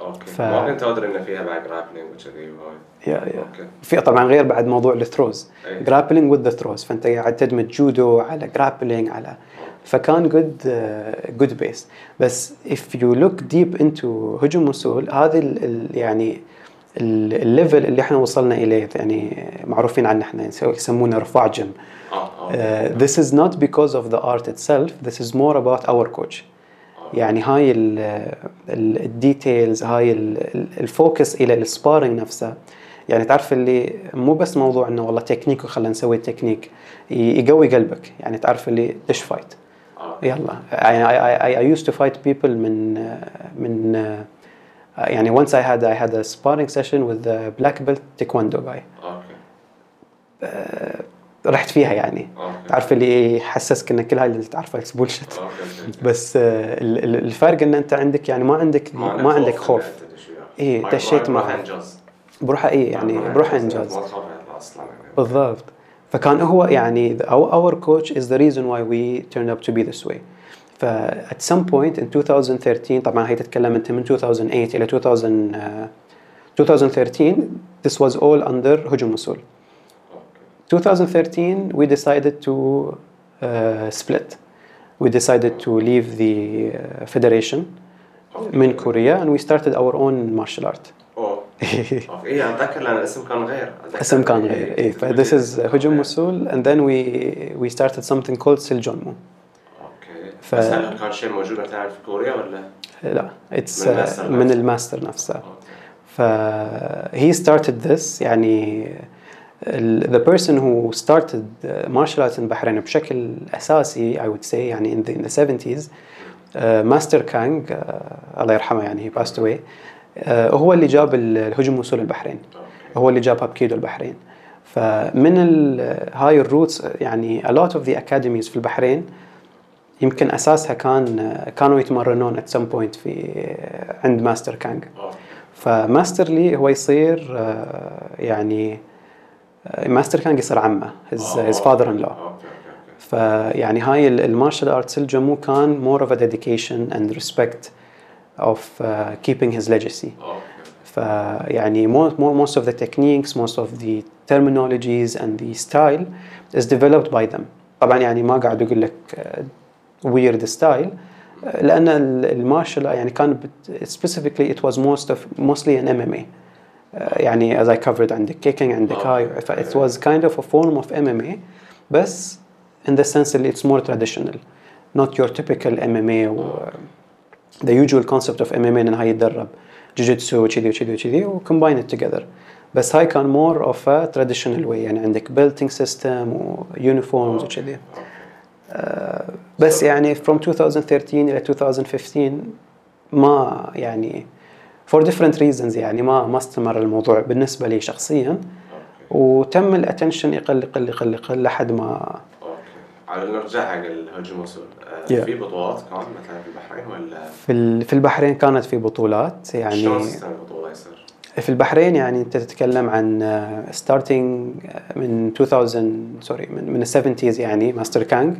S2: أوكي.
S1: ف-
S2: ما كنت أدري إن فيها بعد grappling وكذي
S1: yeah yeah
S2: أوكي.
S1: في طبعا غير بعد موضوع
S2: ال
S1: throws. grappling with throws فأنت قاعد تدمج جودو على grappling على فكان good good base بس if you look deep into هجوم وصول هذه يعني ال level اللي إحنا وصلنا إليه يعني معروفين عنه إحنا يسمونه رفاع جيم.
S2: آه آه
S1: Uh, this is not because of the art itself this is more about our coach. يعني هاي ال details هاي ال- ال- ال focus إلى ال sparring نفسه. يعني تعرف اللي مو بس موضوع إنه والله تكنيك وخلينا نسوي تكنيك يقوي قلبك. يعني تعرف اللي دش fight
S2: آه.
S1: يلا. يعني I, I, I used to fight people من من يعني once I had I had a sparring session with the black belt taekwondo guy.
S2: أوكي.
S1: رحت فيها يعني.
S2: أوكي.
S1: تعرف اللي يحسسك إن كل هاي اللي تعرفه
S2: it's أوكي.
S1: بس آه، ال- ال- الفرق إن أنت عندك يعني ما عندك ما عندك خوف
S2: ما-
S1: دشيت
S2: ما-
S1: معه.
S2: ما انجاز
S1: بروح اي يعني
S2: ما-
S1: بروح
S2: ما
S1: انجاز
S2: ما يعني.
S1: بالضبط. فكان هو يعني our coach is the reason why we turned up to be this way. ف at some point in 2013 طبعا هي تتكلم انت من 2008 الى 2000 آه، 2013 this was all under هجوم وصول
S2: اوكي
S1: 2013 we decided to uh, split we decided to leave the uh, federation من كوريا and we started our own martial art
S2: اوه اوكي ايه اتذكر لان الاسم كان غير أتذكر
S1: اسم كان غير ايه ف this is هجوم وصول and then we we started something called سيلجونمو
S2: اوكي
S1: ف-
S2: بس هل كان شيء موجود مثلا في كوريا ولا؟
S1: لا it's
S2: من
S1: uh,
S2: الماستر
S1: من
S2: نفسه.
S1: الماستر نفسه.
S2: أوكي.
S1: ف he started this يعني the person who started martial arts in Bahrain بشكل أساسي I would say يعني in the, in the 70s uh, ماستر كانج uh, الله يرحمه يعني he passed away uh, هو اللي جاب ال- الهجوم وصول البحرين. هو اللي جاب هابكيدو البحرين. فمن ال- هاي ال roots يعني a lot of the academies في البحرين يمكن أساسها كان كانوا يتمرنون at some point في عند ماستر كانج فماستر لي هو يصير آه، يعني آه، ماستر كانج يصير عمه father in law
S2: أوكي أوكي.
S1: فيعني هاي ال martial arts الجمو كان dedication and respect of uh, keeping his legacy.
S2: أوكي.
S1: فيعني most of the techniques most of the terminologies and the style is developed by them. طبعا يعني ما قاعد أقول لك آه، weird style آه، لان المارشال يعني كان بت- specifically it was most of mostly an MMA آه، يعني as I covered عندك kicking عندك هاي ف it was kind of a form of MMA بس in the sense that it's more traditional not your typical MMA و the usual concept of MMA ان هاي يتدرب جوجيتسو وكذي وكذي وكذي و combine it together بس هاي كان more of a traditional way يعني عندك belting system و uniforms وكذي آه، بس يعني from 2013 إلى 2015 ما يعني for different reasons يعني ما ما استمر الموضوع بالنسبة لي شخصيا وتم ال attention يقل يقل يقل يقل لحد ما
S2: على نرجع حق الهجوم وصول آه،
S1: Yeah.
S2: في بطولات كان مثلا في البحرين ولا
S1: في في البحرين كانت في بطولات يعني
S2: شلون يصير؟
S1: في البحرين يعني انت تتكلم عن starting من 2000 sorry من من ال seventies يعني ماستر كانج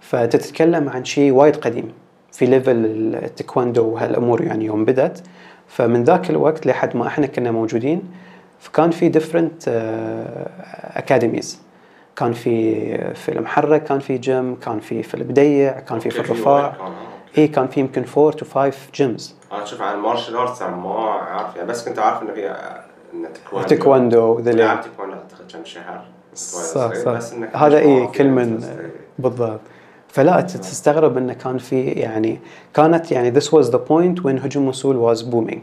S1: فتتكلم عن شيء وايد قديم في level التايكوندو وهالأمور يعني يوم بدت فمن ذاك الوقت لحد ما إحنا كنا موجودين فكان في different academies كان في في المحرك كان في جيم كان في في البديع كان في في الرفاع.
S2: وايد كان، آه،
S1: في يمكن 4 to 5 gyms
S2: أنا أشوف عن ال martial arts ما اعرف يعني بس كنت عارف إنه في ان تايكواندو
S1: تايكوندو ذي
S2: لعبت تايكواندو أعتقد كم شهر.
S1: صح صح.
S2: بس إنك
S1: هذا اي كل من
S2: بس-
S1: بالضبط. فلا تستغرب إنه كان في يعني كانت يعني this was the point when هجوم وصول was booming.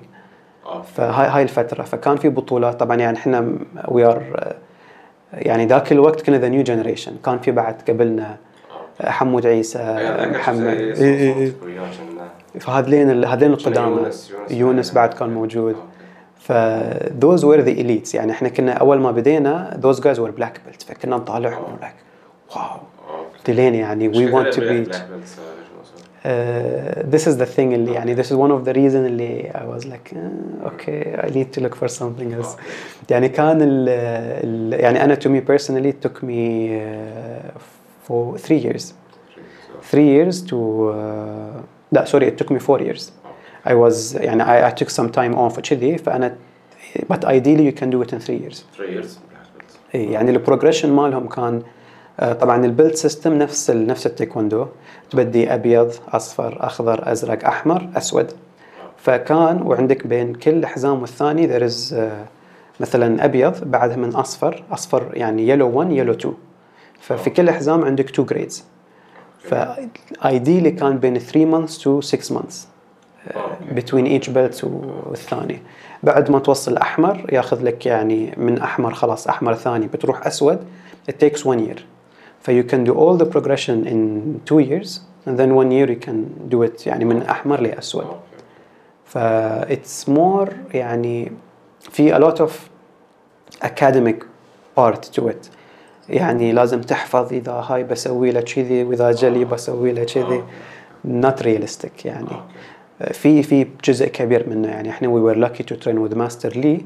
S2: آه.
S1: فهاي هاي الفترة. فكان في بطولات. طبعا يعني إحنا وي ار يعني ذاك الوقت كنا ذا نيو جنريشن كان في بعد قبلنا
S2: آه.
S1: حمود عيسى
S2: أتذكر
S1: محمد. فهذين ال- هذين
S2: كنا
S1: القدامى
S2: يونس
S1: يونس بعد كان موجود.
S2: أوكي.
S1: ف those were the elites. يعني إحنا كنا أول ما بدينا those guys were black belts. فكنا نطالعهم like واو. دلين يعني
S2: آه، هجوم وصول.
S1: uh, this is the thing اللي يعني this is one of the reason اللي I was like uh, okay I need to look for something else. يعني كان ال, ال يعني أنا to me personally took me uh, for three years. Three years to uh, لا sorry it took me four years. I was يعني I, I took some time off وكذي فأنا but ideally you can do it in three years.
S2: Three years.
S1: اي يعني البروجريشن مالهم كان آه، طبعا البيلد سيستم نفس نفس التايكوندو تبدي أبيض أصفر أخضر أزرق أحمر أسود. فكان وعندك بين كل حزام والثاني ذير از مثلا أبيض بعدها من أصفر. أصفر يعني يلو 1 يلو 2 ففي كل حزام عندك 2 جريدز فايديلي كان بين 3 مانثs تو 6 مانثs between each belt والثاني. بعد ما توصل الاحمر ياخذ لك يعني من أحمر خلاص أحمر ثاني بتروح أسود. It takes one year. ف you can do all the progression in two years and then one year you can do it يعني من أحمر
S2: لأسود.
S1: ف it's more يعني في a lot of academic part to it. يعني لازم تحفظ اذا هاي بسوي له كذي واذا جلي بسوي له كذي not realistic يعني في في جزء كبير منه يعني إحنا we were lucky to train with Master Lee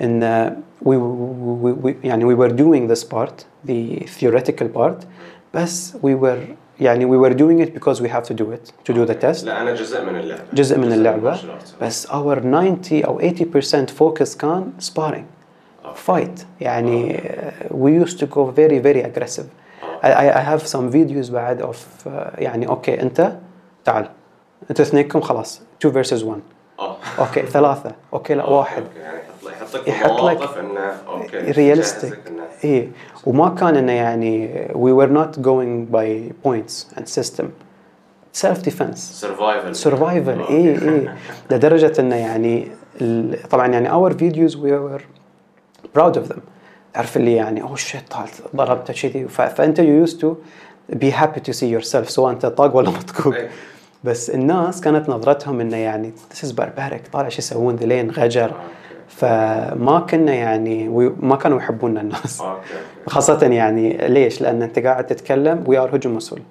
S1: ان we, we, we يعني we were doing this part the theoretical part بس we were يعني we were doing it because we have to do it to do the test
S2: لا أنا جزء من اللعبه
S1: جزء من اللعبة. بس our 90 أو 80% focus كان sparring fight. يعني uh, we used to go very very aggressive. I, I I have some videos بعد of uh, يعني أوكي انت تعال. انت اثنينكم خلاص. 2 versus 1
S2: آه.
S1: أوكي ثلاثة. أوكي لا واحد.
S2: أوكي، يعني يحط لك
S1: يحط لك
S2: مواقف انه أوكي
S1: realistic.
S2: يجهزك إنه-
S1: إيه. وما كان انه يعني we were not going by points and system. Self defense
S2: سرفايفل
S1: سرفايفل اي اي لدرجة انه يعني ال- طبعا يعني اور فيديوز وي ور براود اوف ذم تعرف اللي يعني اوه شيت ضربته كذي. فأنت يو يوز تو بي هابي تو سي يور سيلف سواء أنت طاق ولا مطقوق.
S2: إيه.
S1: بس الناس كانت نظرتهم إنه يعني ذيس از بارباريك طالع شو يسوون ذلين غجر.
S2: أوكي.
S1: فما كنا يعني ما كانوا يحبوننا الناس.
S2: أوكي
S1: خاصة يعني ليش؟ لأن أنت قاعد تتكلم وي ار هجوم مسؤول.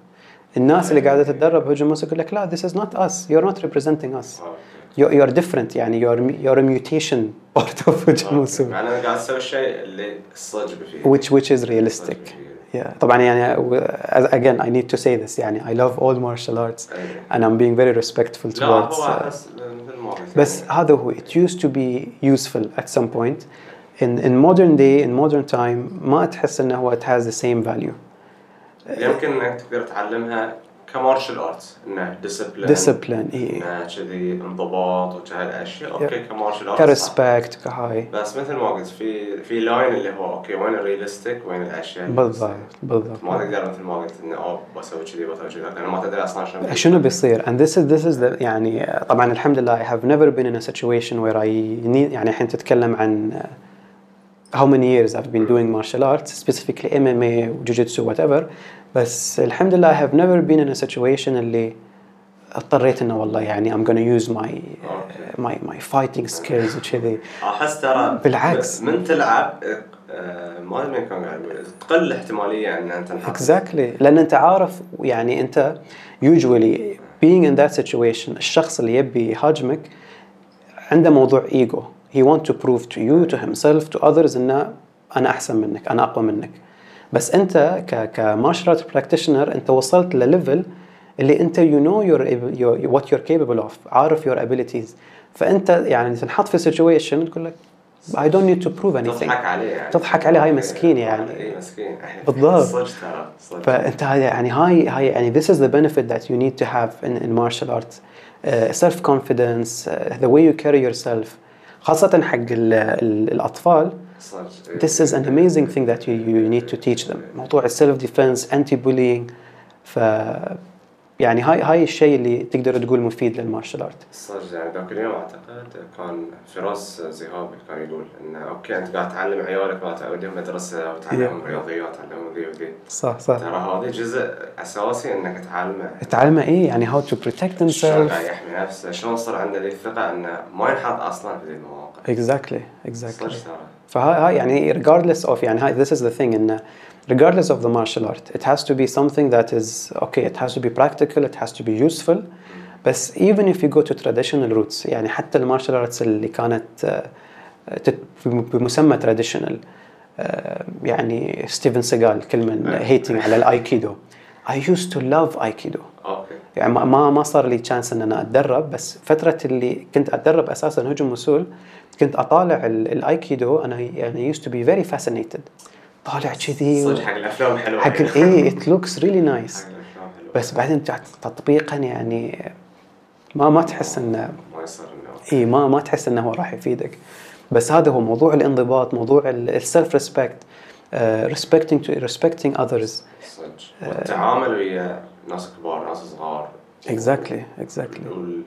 S1: الناس اللي قاعدة تتدرب هجوم مسؤول يقول لك لا this is not us you're not representing us.
S2: أوكي.
S1: you're, you're different يعني you're you're a mutation part of هجوم مسؤول
S2: مع انا قاعد اسوي الشيء اللي الصدق فيه
S1: which which is realistic. Yeah. طبعا يعني و- as- again I need to say this يعني I love all martial arts
S2: إيه.
S1: and I'm being very respectful
S2: لا
S1: towards
S2: هو
S1: uh,
S2: بس مثل ما قلت
S1: بس
S2: يعني.
S1: هذا هو it used to be useful at some point in in modern day in modern time ما تحس انه هو it has the same value
S2: يمكن انك تقدر تعلمها كمارشال آرتس إنه ديسبلين
S1: discipline إيه.
S2: إنه كذي انضباط وكهالاشياء أوكي كمارشال آرتس.
S1: كريسبكت كهاي
S2: بس مثل ما قلت في في لاين اللي هو أوكي وين الريالستيك وين الأشياء.
S1: بالضبط. بالضبط.
S2: ما تقدر مثل ما قلت انه أوه بسوي كذي بسوي كذي. لأنه ما تدري أصلا شنو
S1: شنو بيصير. And this is this is the يعني طبعا الحمد لله I have never been in a situation where I need يعني الحين تتكلم عن uh, how many years I've been doing martial arts specifically MMA وجوجيتسو whatever. بس الحمد لله I have never been in a situation اللي اضطريت إنه والله يعني I'm gonna use my uh, my my fighting skills وكذي
S2: أحس ترى
S1: بالعكس.
S2: من تلعب ما أدري كان تقل الاحتماليه إن أنت تنحط
S1: exactly. لأن أنت عارف يعني أنت usually being in that situation الشخص اللي يبي يهاجمك عنده موضوع ايجو he want to prove to you to himself to others انه انا احسن منك انا اقوى منك بس انت ك كمارشال ارت براكتيشنر انت وصلت لليفل اللي انت you know your, able- your what you're capable of عارف your abilities فانت يعني تنحط في situation تقول لك I don't need to prove anything
S2: تضحك عليه يعني
S1: تضحك عليه، هاي مسكين يعني.
S2: اي مسكين
S1: بالضبط.
S2: صدق ترى صدق
S1: فانت هاي- يعني هاي هاي يعني this is the benefit that you need to have in, in martial arts uh, self confidence uh, the way you carry yourself خاصة حق ال, ال, الأطفال
S2: صدق
S1: this is an amazing thing that you, you need to teach them موضوع self defense anti bullying ف يعني هاي هاي الشيء اللي تقدر تقول مفيد للمارشال آرت.
S2: صدق يعني ذاك اليوم أعتقد كان فراس زهابي كان يقول إنه أوكي أنت قاعد تعلم عيالك ما توديهم مدرسة وتعلمهم رياضيات تعلمهم ذي وذي.
S1: صح صح.
S2: ترى هذه جزء أساسي إنك تعلمه.
S1: تعلمه إيه يعني how to protect
S2: شلون قاعد يحمي نفسه؟ شلون صار عنده ذي الثقة إنه ما ينحط أصلا في ذي
S1: exactly
S2: صدق ترى.
S1: فهاي هاي يعني regardless of يعني هاي this is the thing إن regardless of the martial art it has to be something that is okay it has to be practical it has to be useful بس even if you go to traditional roots يعني حتى المارشال ارتس اللي كانت آه، بمسمى traditional آه، يعني ستيفن سيجال كل من hating على الايكيدو I used to love aikido
S2: أوكي
S1: يعني ما ما صار لي تشانس ان أنا اتدرب بس فتره اللي كنت اتدرب أساسا هجوم وصول كنت اطالع ال- الايكيدو أنا يعني used to be very fascinated طالع كذي
S2: صدق حق الأفلام حلوة.
S1: حق really nice.
S2: حق الأفلام حلوة.
S1: بس بعدين تطبيقا يعني ما ما تحس انه
S2: ما يصير إنه
S1: اي ما ما تحس إنه هو راح يفيدك. بس هذا هو موضوع الانضباط موضوع السيلف ريسبكت respecting others.
S2: صدق. والتعامل ويا ناس كبار ناس صغار.
S1: Exactly exactly.
S2: وال-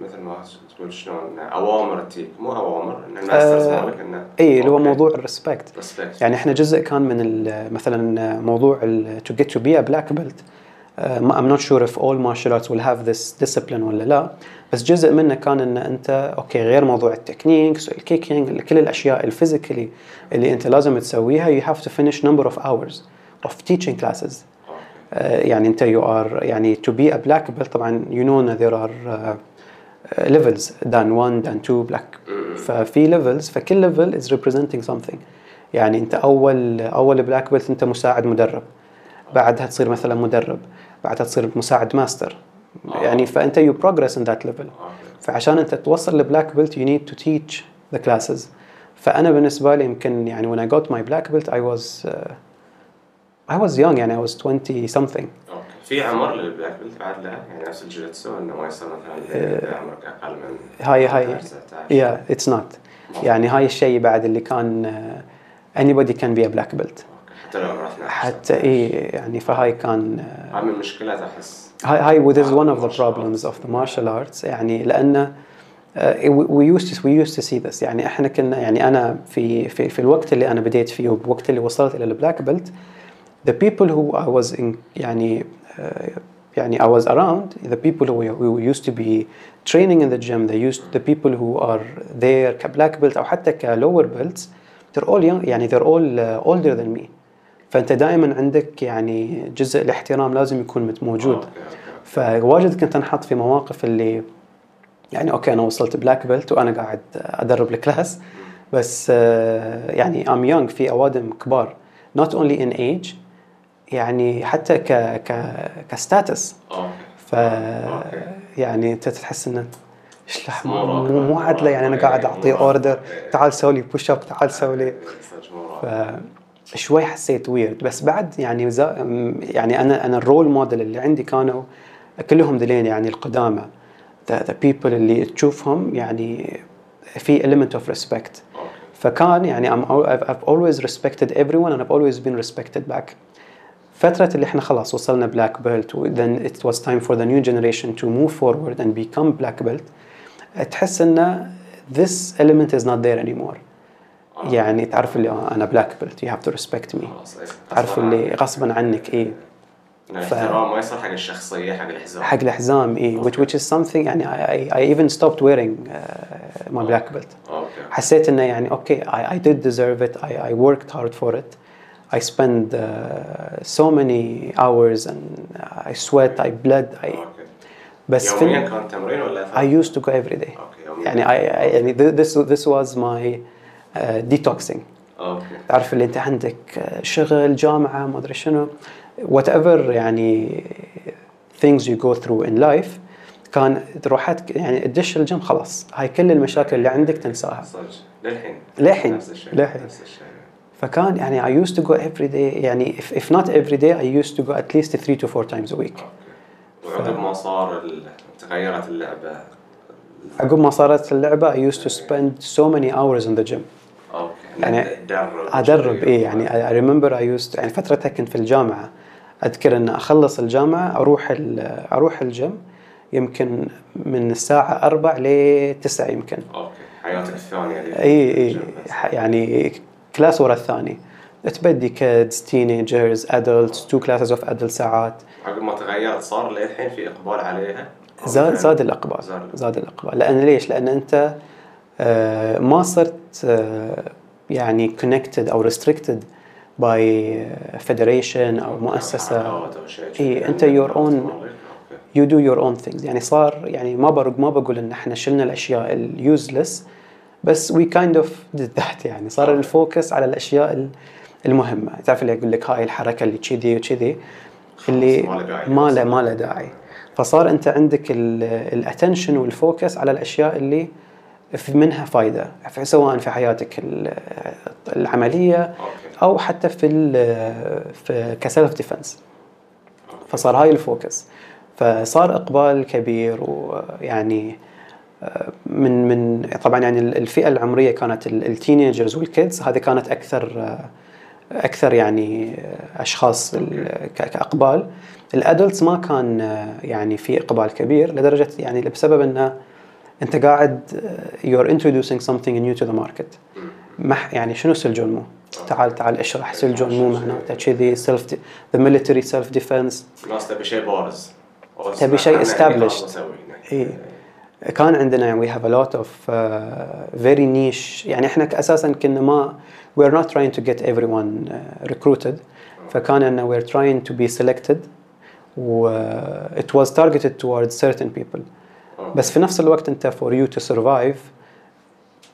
S2: مثل ما تقول شلون أوامر تجيك مو أوامر إن الماسترز
S1: آه،
S2: مالك إنه
S1: اي اللي هو. موضوع الريسبكت. يعني إحنا جزء كان من مثلا موضوع تو جيت تو بي ا بلاك بيلت I'm not sure if all martial arts will have this discipline ولا لا بس جزء منه كان إن أنت okay غير موضوع ال techniques ال kicking كل الأشياء ال physically اللي أنت لازم تسويها you have to finish number of hours of teaching classes
S2: okay.
S1: آه، يعني أنت you are يعني to be a black belt طبعا you know that there are uh, levels dan 1 dan 2 black ففي levels فكل level is representing something يعني انت أول أول black belt انت مساعد مدرب. بعدها تصير مثلا مدرب. بعدها تصير مساعد ماستر
S2: آه.
S1: يعني فأنت you progress in that level فعشان انت توصل ل black belt you need to teach the classes فأنا بالنسبة لي يمكن يعني when I got my black belt I was uh, I was young يعني I was 20 something.
S2: في عمر لل black belt بعد لا يعني نفس الجوجيتسو إنه ما يصير مثلا إذا عمرك أقل من
S1: هاي هاي.
S2: 18 19
S1: yeah it's not. يعني هاي الشيء بعد اللي كان anybody can be a black belt.
S2: okay. حتى لو 12
S1: حتى اي يعني فهاي كان uh,
S2: هاي من المشكلات أحس.
S1: هاي هاي one of the
S2: Martial
S1: problems of the martial arts يعني we used to we used to see this. يعني إحنا كنا يعني أنا في في في الوقت اللي أنا بديت فيه وبوقت اللي وصلت إلى ال black belt the people who I was in يعني يعني I was around the people who, who used to be training in the gym. They used the people who are there ك black belt أو حتى ك lower belts they're all young يعني they're all uh, older than me. فأنت دائما عندك يعني جزء الاحترام لازم يكون موجود. فواجد كنت أنحط في مواقف اللي يعني okay أنا وصلت black belt وأنا قاعد أدرب ال class. بس آه، يعني I'm young في أوادم كبار. Not only in age يعني حتى ك ك ك
S2: status.
S1: ف. يعني انت تحس انه إيش
S2: مو
S1: مو عادلة يعني أنا قاعد اعطيه. order تعال سوي لي push up تعال سوي لي.
S2: راكب.
S1: شوي حسيت weird بس بعد يعني يعني أنا أنا ال role model اللي عندي كانوا كلهم ذلين يعني القدامى. The people اللي تشوفهم يعني في element respect.
S2: okay.
S1: فكان يعني I'm, I've always respected everyone and I've always been respected back. فترة اللي إحنا خلاص وصلنا belt و then it was time for the new generation to move forward and become black belt تحس انه this element is not there anymore
S2: آه.
S1: يعني تعرف اللي آه، أنا black belt you have to respect me
S2: إيه.
S1: تعرف اللي. غصبا عنك إيه
S2: الاحترام ما يصير حق الشخصيه حق الحزام
S1: حق الحزام إيه which, which is something يعني I, I, I even stopped wearing uh, my black belt حسيت انه يعني أوكي I, I did deserve it I, I worked hard for it I spent uh, so many hours and I sweat I bled I بس
S2: يوميا كان تمرين ولا
S1: I used to go every day.
S2: يوميا
S1: يعني I, I يعني this this was my uh, detoxing.
S2: okay
S1: تعرف اللي انت عندك شغل جامعة ما أدري شنو. whatever يعني things you go through in life كان روحت يعني تدش الجيم خلاص. هاي كل المشاكل اللي عندك تنساها.
S2: صدق. للحين.
S1: للحين.
S2: نفس الشيء.
S1: للحين.
S2: نفس الشيء.
S1: فكان يعني I used to go every day يعني if, if not every day I used to go at least three to four times a week.
S2: وعقب ما صار ال- تغيرت اللعبة.
S1: عقب ما صارت اللعبة I used to spend so many hours in the gym.
S2: okay.
S1: يعني
S2: تدرب
S1: أدرب إيه يعني I remember I used يعني فترتها كنت في الجامعة أذكر إن أخلص الجامعة أروح ال- أروح الجيم يمكن من الساعة 4 ل 9 يمكن.
S2: أوكي. حياتك الثانية اللي
S1: اي
S2: في
S1: اي. ح- يعني class ورا الثاني. تبدي kids teenagers adults two classes of adult ساعات.
S2: عقب ما تغيرت صار للحين في إقبال عليها؟
S1: زاد زاد الإقبال.
S2: زاد
S1: الإقبال. لأن ليش؟ لأن أنت آه، ما صرت آه، يعني connected أو restricted by federation
S2: أو مؤسسة.
S1: أنت your own-
S2: okay.
S1: you do your own things. يعني صار يعني ما برق ما بقول إن إحنا شلنا الأشياء ال useless بس kind of did that يعني. صار ال focus على الأشياء ال- المهمة. تعرف اللي يقول لك هاي الحركة اللي كذي وكذي اللي
S2: ما له داعي.
S1: ما له داعي. فصار أنت عندك ال attention وال focus على الأشياء اللي في منها فائده سواء في حياتك ال-
S2: العملية
S1: أو حتى في في ك self defense فصار هاي ال focus فصار إقبال كبير ويعني من من طبعا يعني الفئة العمرية كانت التينيجرز والكيدز هذه كانت أكثر آه، أكثر يعني آه، اشخاص كأقبال. الادلتس ما كان آه، يعني في إقبال كبير لدرجة يعني بسبب إنه أنت قاعد you're introducing something new to the market. ما يعني شنو سلجون مو؟ تعال تعال اشرح سلجون مو معناته. كذي سيلف ذا ميلتري سيلف ديفنس
S2: الناس تبي شيء بارز.
S1: تبي شيء
S2: هناك.
S1: اي كان عندنا يعني we have a lot of uh, very niche يعني احنا اساسا كنا ما we're not trying to get everyone uh, recruited فكان انه we're trying to be selected و uh, it was targeted towards certain people
S2: أوكي.
S1: بس في نفس الوقت انت for you to survive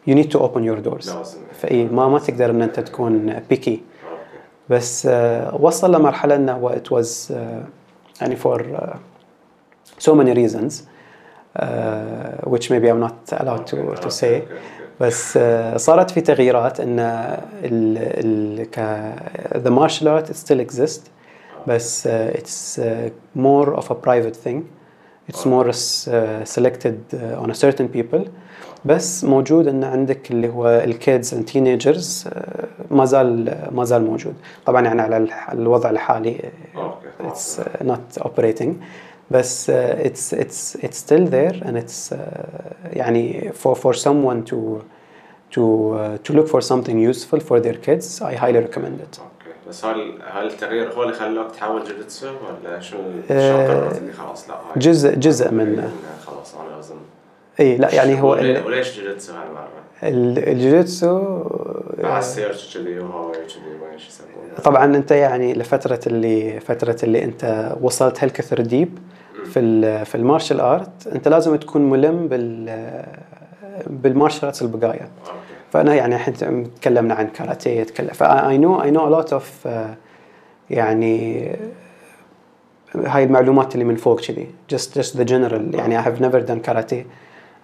S1: you need to open your doors
S2: لازم
S1: فاي ما ما تقدر ان انت تكون picky
S2: اوكي
S1: بس uh, وصل لمرحله انه هو it was uh, يعني for uh, so many reasons uh, Which maybe I'm not allowed to, to say. بس uh, صارت في تغييرات ان ال ال ك the martial art still exists بس uh, it's uh, more of a private thing it's more uh, selected uh, on a certain people بس موجود ان عندك اللي هو الكيدز teenagers uh, ما زال ما زال موجود طبعا يعني على الوضع الحالي it's uh, not operating بس uh, it's it's it's still there and it's uh, يعني for for someone to to uh, to look for something useful for their kids I highly recommend it
S2: اوكي بس هل هل التغيير هو اللي خلاك تحول جوجيتسو ولا شو
S1: آه،
S2: شو قررت اللي خلاص لا هاي
S1: جزء جزء منه
S2: خلاص انا لازم
S1: اي لا يعني هو
S2: وليش جوجيتسو هالمرة؟
S1: ال- الجوجيتسو
S2: مع
S1: آه،
S2: ال search كذي كذي يسمونه.
S1: طبعا أنت يعني لفترة اللي فترة اللي أنت وصلت هالكثر deep في في ال martial art أنت لازم تكون ملم بال بال martial arts
S2: البقايا
S1: فأنا يعني الحين تكلمنا عن كاراتيه تكلم ف I know I know a lot of يعني هاي المعلومات اللي من فوق كذي just just the general يعني I have never done karate.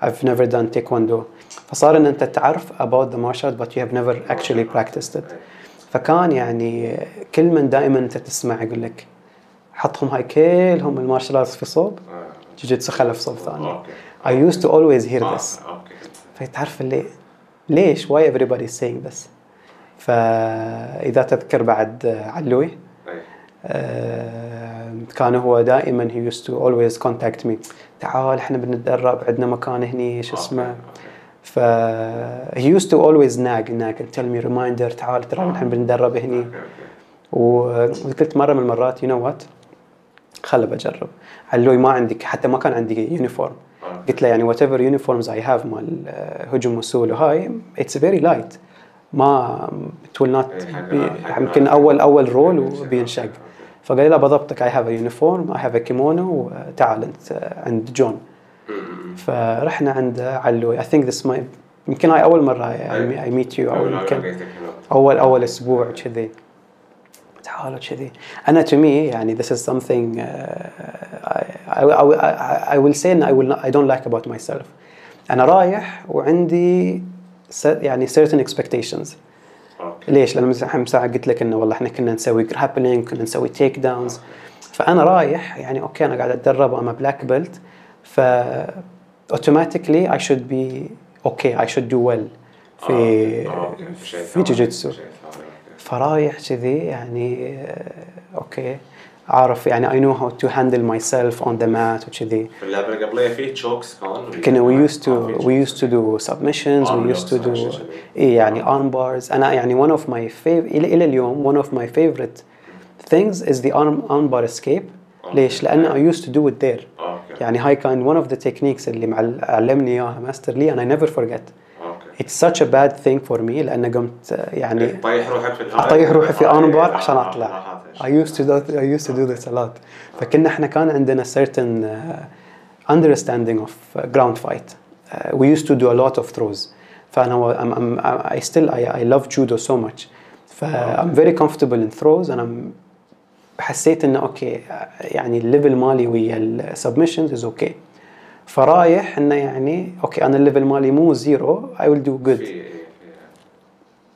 S1: I've never done taekwondo. فصار إن أنت تعرف about the martial art but you have never actually practiced it. فكان يعني كل من دائما أنت تسمع يقول لك حطهم هاي كلهم ال martial arts في صوب.
S2: آه.
S1: جوجيتسو خلف صوب ثاني.
S2: okay.
S1: I used to always hear
S2: آه،
S1: this. فتعرف اللي ليش؟ Why everybody is saying this? فإذا تذكر بعد علوي
S2: أي.
S1: آه، كان هو دائما he used to always contact me. تعال إحنا بنتدرب عندنا مكان هني شو اسمه.
S2: okay،
S1: ف he used to always nag nag and tell me reminder تعال ترى إحنا بنتدرب هني. وقلت مرة من المرات you know what خله بجرب. علوي ما عندي حتى ما كان عندي uniform
S2: okay.
S1: قلت له يعني whatever uniforms I have مال آه، هجوم وسول وهاي it's very light ما ات ويل نوت
S2: إيه،
S1: يمكن اول أول رول. وبينشق فقال لي لا بضبطك اي هاف ا يونيفورم اي هاف ا كيمونو تعال أنت عند جون. فرحنا عند علوي. اي ثينك ذس ماي يمكن هاي أول مرة أي. ميت يو
S2: أو
S1: يمكن. أول أول أسبوع كذي. تعالوا كذي. أنا to me يعني this is something uh, I, I, I, I will say and I will not, I don't like about myself. أنا رايح وعندي يعني certain expectations.
S2: okay
S1: ليش؟ لأن مثلا ساعه قلت لك إنه والله إحنا كنا نسوي grappling كنا نسوي takedowns فأنا رايح يعني okay أنا قاعد أتدرب أنا black belt ف automatically I should be okay I should do well في في جوجيتسو. فرايح كذي يعني okay. عارف يعني I know how to handle myself on the mat وكذي
S2: في اللعبه اللي قبليه في تشوكس كان
S1: كنا we used to
S2: آه، في
S1: we
S2: chokes.
S1: used to do submissions
S2: Arm
S1: we used to
S2: locks
S1: do
S2: actually.
S1: إيه يعني arm bars أنا يعني one of my favorite إلى إلى اليوم one of my favorite things is the arm arm bar escape ليش؟ لأن I used to do it there
S2: اوكي
S1: يعني هاي كان one of the techniques اللي معل- علمني إياها ماستر لي and I never forget
S2: اوكي
S1: it's such a bad thing for me لأن قمت آه، يعني
S2: تطيح روحك في الهواء
S1: اطيح روحي في
S2: آه،
S1: arm bar
S2: آه،
S1: عشان
S2: آه،
S1: اطلع
S2: آه،
S1: I used to do I used to do this a lot فكنا احنا كان عندنا certain uh, understanding of uh, ground fight uh, we used to do a lot of throws فانا هو- I'm, I'm, I still I, I love judo so much ف I'm very comfortable in throws and I'm حسيت انه اوكي يعني الليفل مالي ويا السبمشنز از اوكي فرايح إنه يعني okay أنا ال level مالي مو zero do good.
S2: في- في-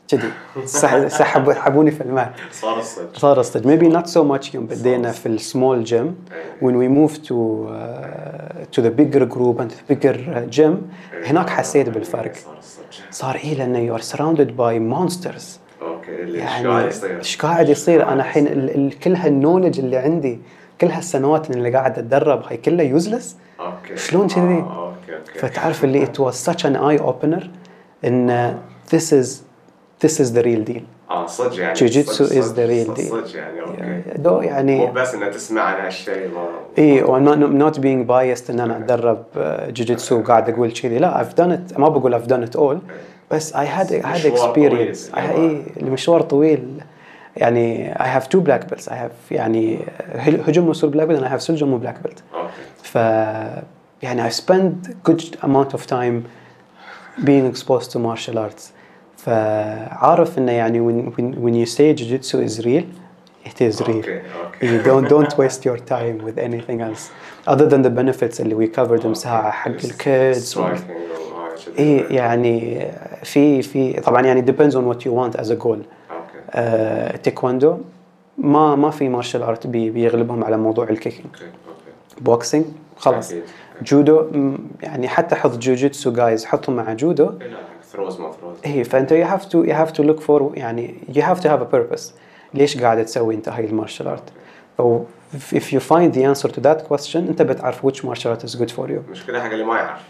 S1: كذي سح- سحبوا سحبوني في ال mat
S2: صار الصدق.
S1: صار الصدق. Maybe not so much يوم بدينا في ال small gym when we moved to uh, to the bigger group and the bigger uh, gym هناك حسيت بالفرق.
S2: صار
S1: إيه لأنه you are surrounded by monsters.
S2: okay
S1: يعني
S2: قاعد يصير؟
S1: إيش قاعد يصير؟ أنا الحين ال- ال- كل هال knowledge اللي عندي كل هالسنوات اللي قاعد اتدرب هاي كلها useless
S2: okay.
S1: شلون كذي؟
S2: آه، okay okay.
S1: فتعرف اللي it was such an eye opener إن this is this is the real deal.
S2: آه صدق يعني.
S1: Jiu-jitsu
S2: صدق-
S1: is the real
S2: صدق- يعني okay.
S1: دو يعني
S2: مو بس انها تسمع عن هالشيء
S1: إي و not, not being biased إن أنا أتدرب جوجيتسو وقاعد أقول كذي. لا I've done it ما بقول I've done it all. بس had
S2: مشوار طويل.
S1: experience. I, إي المشوار طويل. يعني I have two black belts I have يعني هجوم وصول black belt and I have سلجم و black belt
S2: اوكي
S1: ف يعني I spend good amount of time being exposed to martial arts فعارف انه يعني when, when, when you say jiu-jitsu is real it is real
S2: اوكي اوكي
S1: you don't don't waste your time with anything else other than the benefits اللي we covered مساحة حق الكيدز
S2: striking وهاي كذي.
S1: اي يعني في في طبعا يعني depends on what you want as a goal آه تايكوندو ما ما في martial art بي بيغلبهم على موضوع
S2: ال kicking
S1: boxing خلاص. جودو يعني حتى حط جوجيتسو جايز حطهم مع جودو
S2: ثروز ما ثروز
S1: اي فأنت you have to you have to look for يعني you have to have a purpose. ليش قاعد تسوي أنت هاي ال martial art؟ أو if you find the answer to that question أنت بتعرف which martial art is good for you.
S2: المشكلة حق اللي ما يعرف.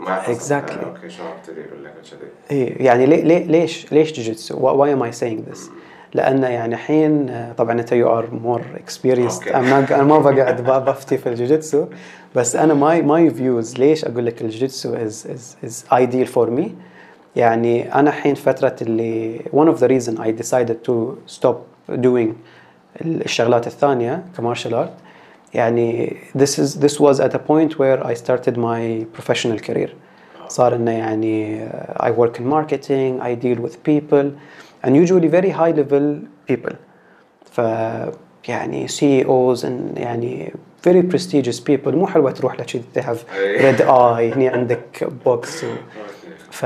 S1: Exactly.
S2: okay ابتدي يقول لك كذي
S1: إيه يعني ليه ليه ليش ليش جوجيتسو why am I saying this? لأن يعني الحين طبعا انت are more experienced.
S2: Okay.
S1: أنا ما ما بقعد بفتي في الجوجيتسو بس أنا my my views ليش أقول لك الجوجيتسو is is is ideal for me. يعني أنا الحين فتره اللي one of the reason I decided to stop doing الشغلات الثانية كمارشال ارت يعني this is this was at a point where I started my professional career صار انه يعني uh, I work in marketing I deal with people and usually very high level people ف يعني CEOs and يعني very prestigious people مو حلوة تروح لك كذي they have
S2: أي.
S1: red eye هني عندك بوكس و...
S2: اوكي
S1: ف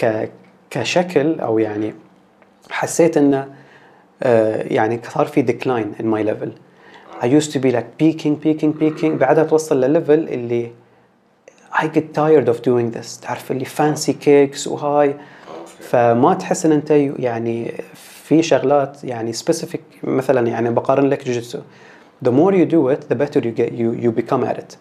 S1: ك... كشكل او يعني حسيت انه آه، يعني صار في decline in my level I used to be like peaking peaking peaking بعدها توصل لليفل اللي I get tired of doing this تعرف اللي fancy cakes وهاي
S2: اوكي
S1: فما تحس ان انت يعني في شغلات يعني specific مثلا يعني بقارن لك جوجيتسو the more you do it the better you get you you become at it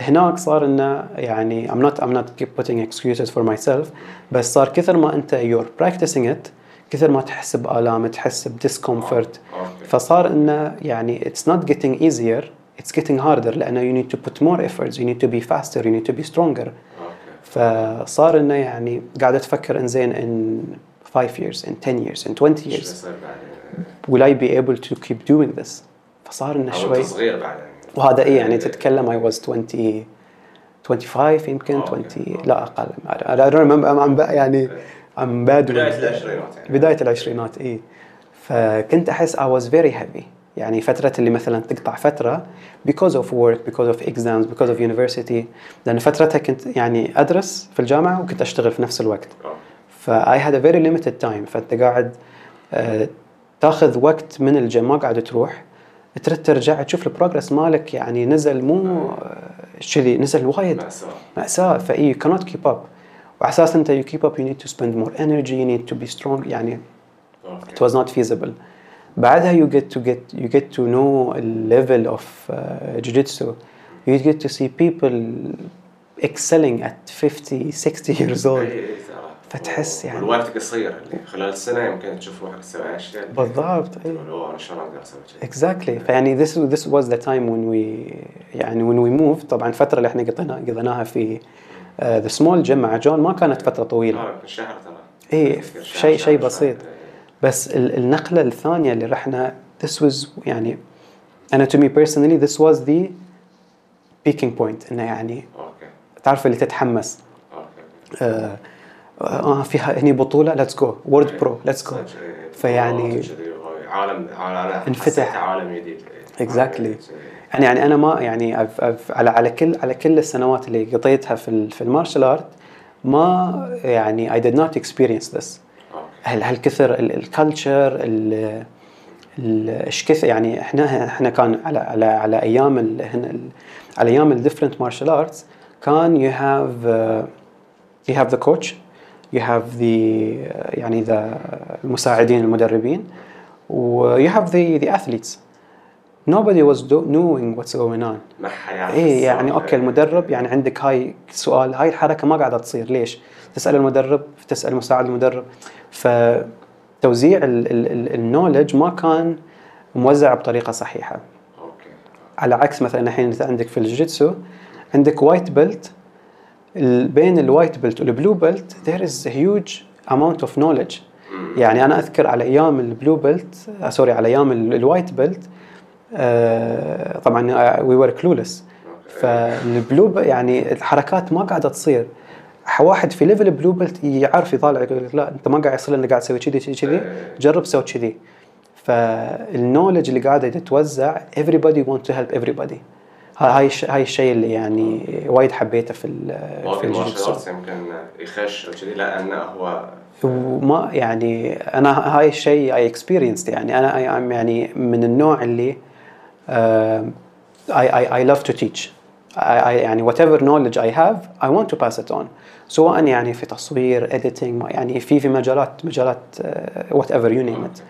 S1: هناك صار انه يعني I'm not I'm not keep putting excuses for myself بس صار كثر ما انت you're practicing it كثر ما تحس بآلام تحس ب
S2: discomfort آه،
S1: فصار إنه يعني it's not getting easier it's getting harder لأنه you need to put more efforts you need to be faster you need to be stronger فصار إنه يعني قاعد تفكر ان زين ان 5 ييرز ان 10 ييرز ان 20 years. will I be able to keep doing this فصار
S2: إنه
S1: شوي.
S2: صغير بعدين.
S1: وهذا اي يعني إيه. تتكلم I was 20 25 يمكن 20 لا أقل. يعني إيه. Bad with-
S2: بداية العشرينات يعني.
S1: بداية العشرينات اي فكنت أحس I was very heavy. يعني فترة اللي مثلا تقطع فترة because of work because of exams because of university. لأن فترتها كنت يعني أدرس في الجامعة وكنت أشتغل في نفس الوقت.
S2: okay.
S1: ف I had a very limited time. فأنت قاعد آه، تاخذ وقت من الجيم ما قاعد تروح ترد ترجع تشوف البروجرس مالك يعني نزل مو آه، كذي نزل وايد.
S2: مأساة.
S1: مأساة. فإي you cannot keep up. وعلى أساس أنت you keep up you need to spend more energy you need to be strong يعني
S2: اوكي
S1: it was not feasible بعدها you get to get you get to know a level of uh, jiu-jitsu you get to see people excelling at 50 60 years old
S2: إي- إي ترى.
S1: فتحس يعني-
S2: والوقت قصير اللي خلال السنه يمكن تشوف روحك تسوي اشياء
S1: بالضبط اي
S2: تقول "أوه، انا شلون اقدر اسوي كذي
S1: exactly فيعني this this was the time when we يعني when we moved طبعا الفترة اللي احنا قضينا قضيناها في the small gym مع جون ما كانت فترة طويلة
S2: لا، شهر ترى شهر-
S1: شيء- شيء. بسيط.
S2: إيه.
S1: بس ال- النقلة الثانية اللي رحنا this was يعني أنا to me personally this was the peaking point إنه يعني
S2: okay
S1: تعرف اللي تتحمس
S2: okay
S1: آه, آه فيها هني بطولة let's go world pro let's go
S2: صدق، إيه.
S1: فيعني-
S2: عالم عالم
S1: انفتح.
S2: عالم جديد إيه.
S1: Exactly. يعني يعني أنا ما يعني على على كل على كل السنوات اللي قضيتها في في ال martial art ما يعني I did not experience this.
S2: okay
S1: هل هالكثر ال culture إيش كثر يعني إحنا إحنا كان على على على أيام ال على أيام ال different martial arts كان you have you have the coach you have the يعني the المساعدين المدربين و you have the the athletes nobody was do- knowing what's going on.
S2: ما حد يعرف
S1: إيه يعني. okay المدرب يعني عندك هاي سؤال هاي الحركة ما قاعدة تصير. ليش؟ تسأل المدرب تسأل مساعد المدرب. فتوزيع ال knowledge ما كان موزع بطريقة صحيحة.
S2: okay.
S1: على عكس مثلا الحين انت عندك في الجيتسو عندك white belt بين ال white belt وال blue belt there is a huge amount of knowledge.
S2: مم.
S1: يعني أنا أذكر على أيام ال blue belt sorry على أيام ال- ال white belt طبعا we were
S2: clueless.
S1: فال blue يعني الحركات ما قاعدة تصير. واحد في level blue belt يعرف يطالع يقول لك لا أنت ما قاعد يصير إنك قاعد تسوي كذي كذي كذي. جرب سوي كذي. فال knowledge اللي قاعدة تتوزع everybody want to help everybody. ها- هاي هاي الشيء اللي يعني وايد حبيته في في
S2: arts يمكن يخش أو كذي لأنه هو
S1: وما يعني أنا هاي الشيء I experienced يعني. أنا يعني من النوع اللي I I I love to teach يعني whatever knowledge I have I want to pass it on. سواء يعني في تصوير editing يعني في في مجالات مجالات uh, whatever you name it.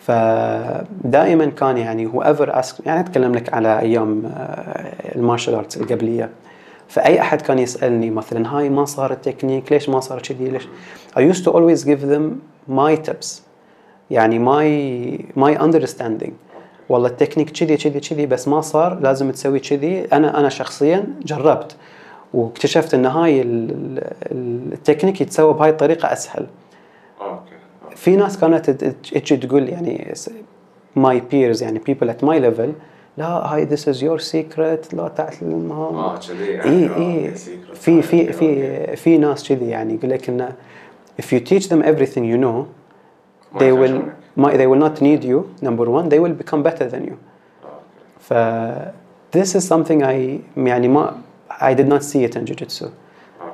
S1: فدائما كان يعني whoever ask يعني أتكلم لك على أيام آه، ال martial arts القبلية. فأي أحد كان يسألني مثلا هاي ما صار التكنيك ليش ما صار كذي؟ ليش؟ I used to always give them my tips. يعني my my understanding. والله التكنيك كذي كذي كذي بس ما صار. لازم تسوي كذي. أنا أنا شخصيا جربت واكتشفت إن هاي ال- ال- التكنيك يتسوى بهاي الطريقة أسهل.
S2: okay.
S1: في ناس كانت تجي تقول يعني my peers يعني people at my level لا هاي this is your secret لا تعلمها
S2: آه كذي يعني.
S1: إي
S2: آه، إي.
S1: في في في في ناس كذي يعني يقول لك انه if you teach them everything you know they will they will not need you number one they will become better than you
S2: أوكي.
S1: ف this is something I يعني ما I did not see it in jiu-jitsu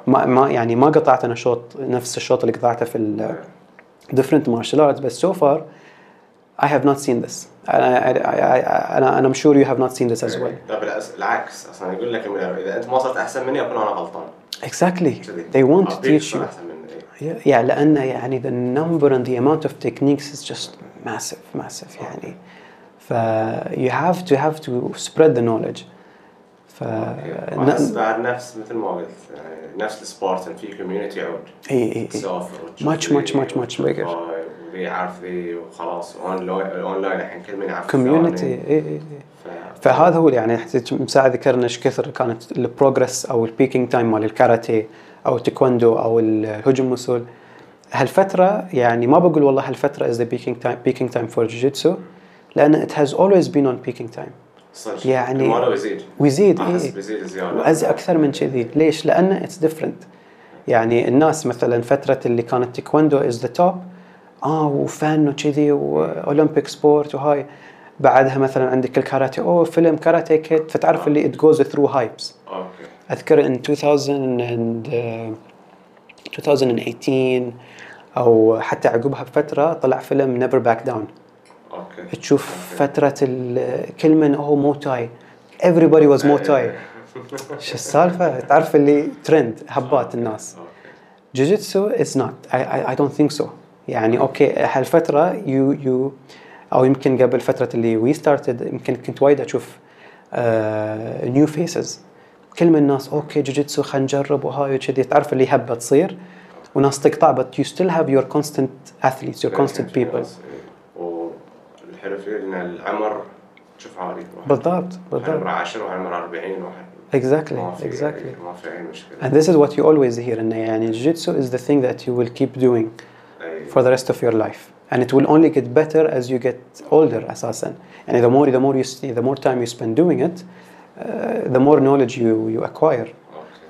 S1: ما ما يعني ما قطعت انا شوط نفس الشوط اللي قطعته في ال different martial arts بس so far I have not seen this أنا أنا أنا أنا I'm sure you have not seen this as well
S2: لا بالعكس العكس اصلا يقول لك المدرب اذا انت ما صرت احسن مني اكون انا غلطان
S1: exactly
S2: كذي.
S1: they want to
S2: أبيك
S1: teach
S2: تصير
S1: you
S2: احسن مني إيه.
S1: Yeah لأن يعني the number and the amount of techniques is just massive massive يعني. ف you have to have to spread the knowledge. ف
S2: بعد نفس مثل ما قلت يعني نفس ال sport في community عود
S1: إي إي
S2: تسافر
S1: Much, much, much, much bigger.
S2: وذي يعرف ذي وخلاص اونلاين الحين كل من يعرف
S1: community. إي
S2: إي
S1: فهذا هو يعني مساعد ذكرنا إيش كثر كانت البروجرس أو البيكينج تايم مال الكاراتيه. أو التايكوندو أو الهجوم وصول هالفترة يعني ما بقول والله هالفترة از ذا بيكينج تايم بيكينج تايم فور جوجيتسو لأن it has always been on peaking time.
S2: صدق.
S1: يعني-
S2: الموضوع يزيد
S1: ويزيد
S2: أحس
S1: إيه.
S2: بيزيد زياده
S1: وأز أكثر من كذي. ليش؟ لأن اتس ديفرنت يعني الناس مثلا فترة اللي كانت تايكوندو از ذا توب آه وفن وكذي وأولمبيك سبورت وهاي. بعدها مثلا عندك الكاراتيه oh فيلم Karate Kid فتعرف اللي it goes through hypes.
S2: okay.
S1: أذكر in 2000 and uh, 2018 أو حتى عقبها بفترة طلع فيلم Never Back Down
S2: okay.
S1: تشوف okay. فترة كل من oh موتاي. Everybody was موتاي. شو السالفة؟ تعرف اللي ترند هبات الناس. جوجيتسو is not I don't think so يعني okay هالفترة you you أو يمكن قبل فترة اللي we started يمكن كنت وايد أشوف new faces كل من الناس okay جوجيتسو خلينا نجرب وهاي وكذي تعرف اللي هبه تصير وناس تقطع but you still have your constant athletes your constant people
S2: والحلو ان العمر شوف عادي واحد
S1: بالضبط
S2: عمره
S1: بالضبط
S2: 10 وعمره 40 واحد
S1: exactly exactly and this is what you always hear انه يعني jiu-jitsu is the thing that you will keep doing for the rest of your life and it will only get better as you get older أساسا يعني the more the more you the more time you spend doing it uh, the more knowledge you you acquire.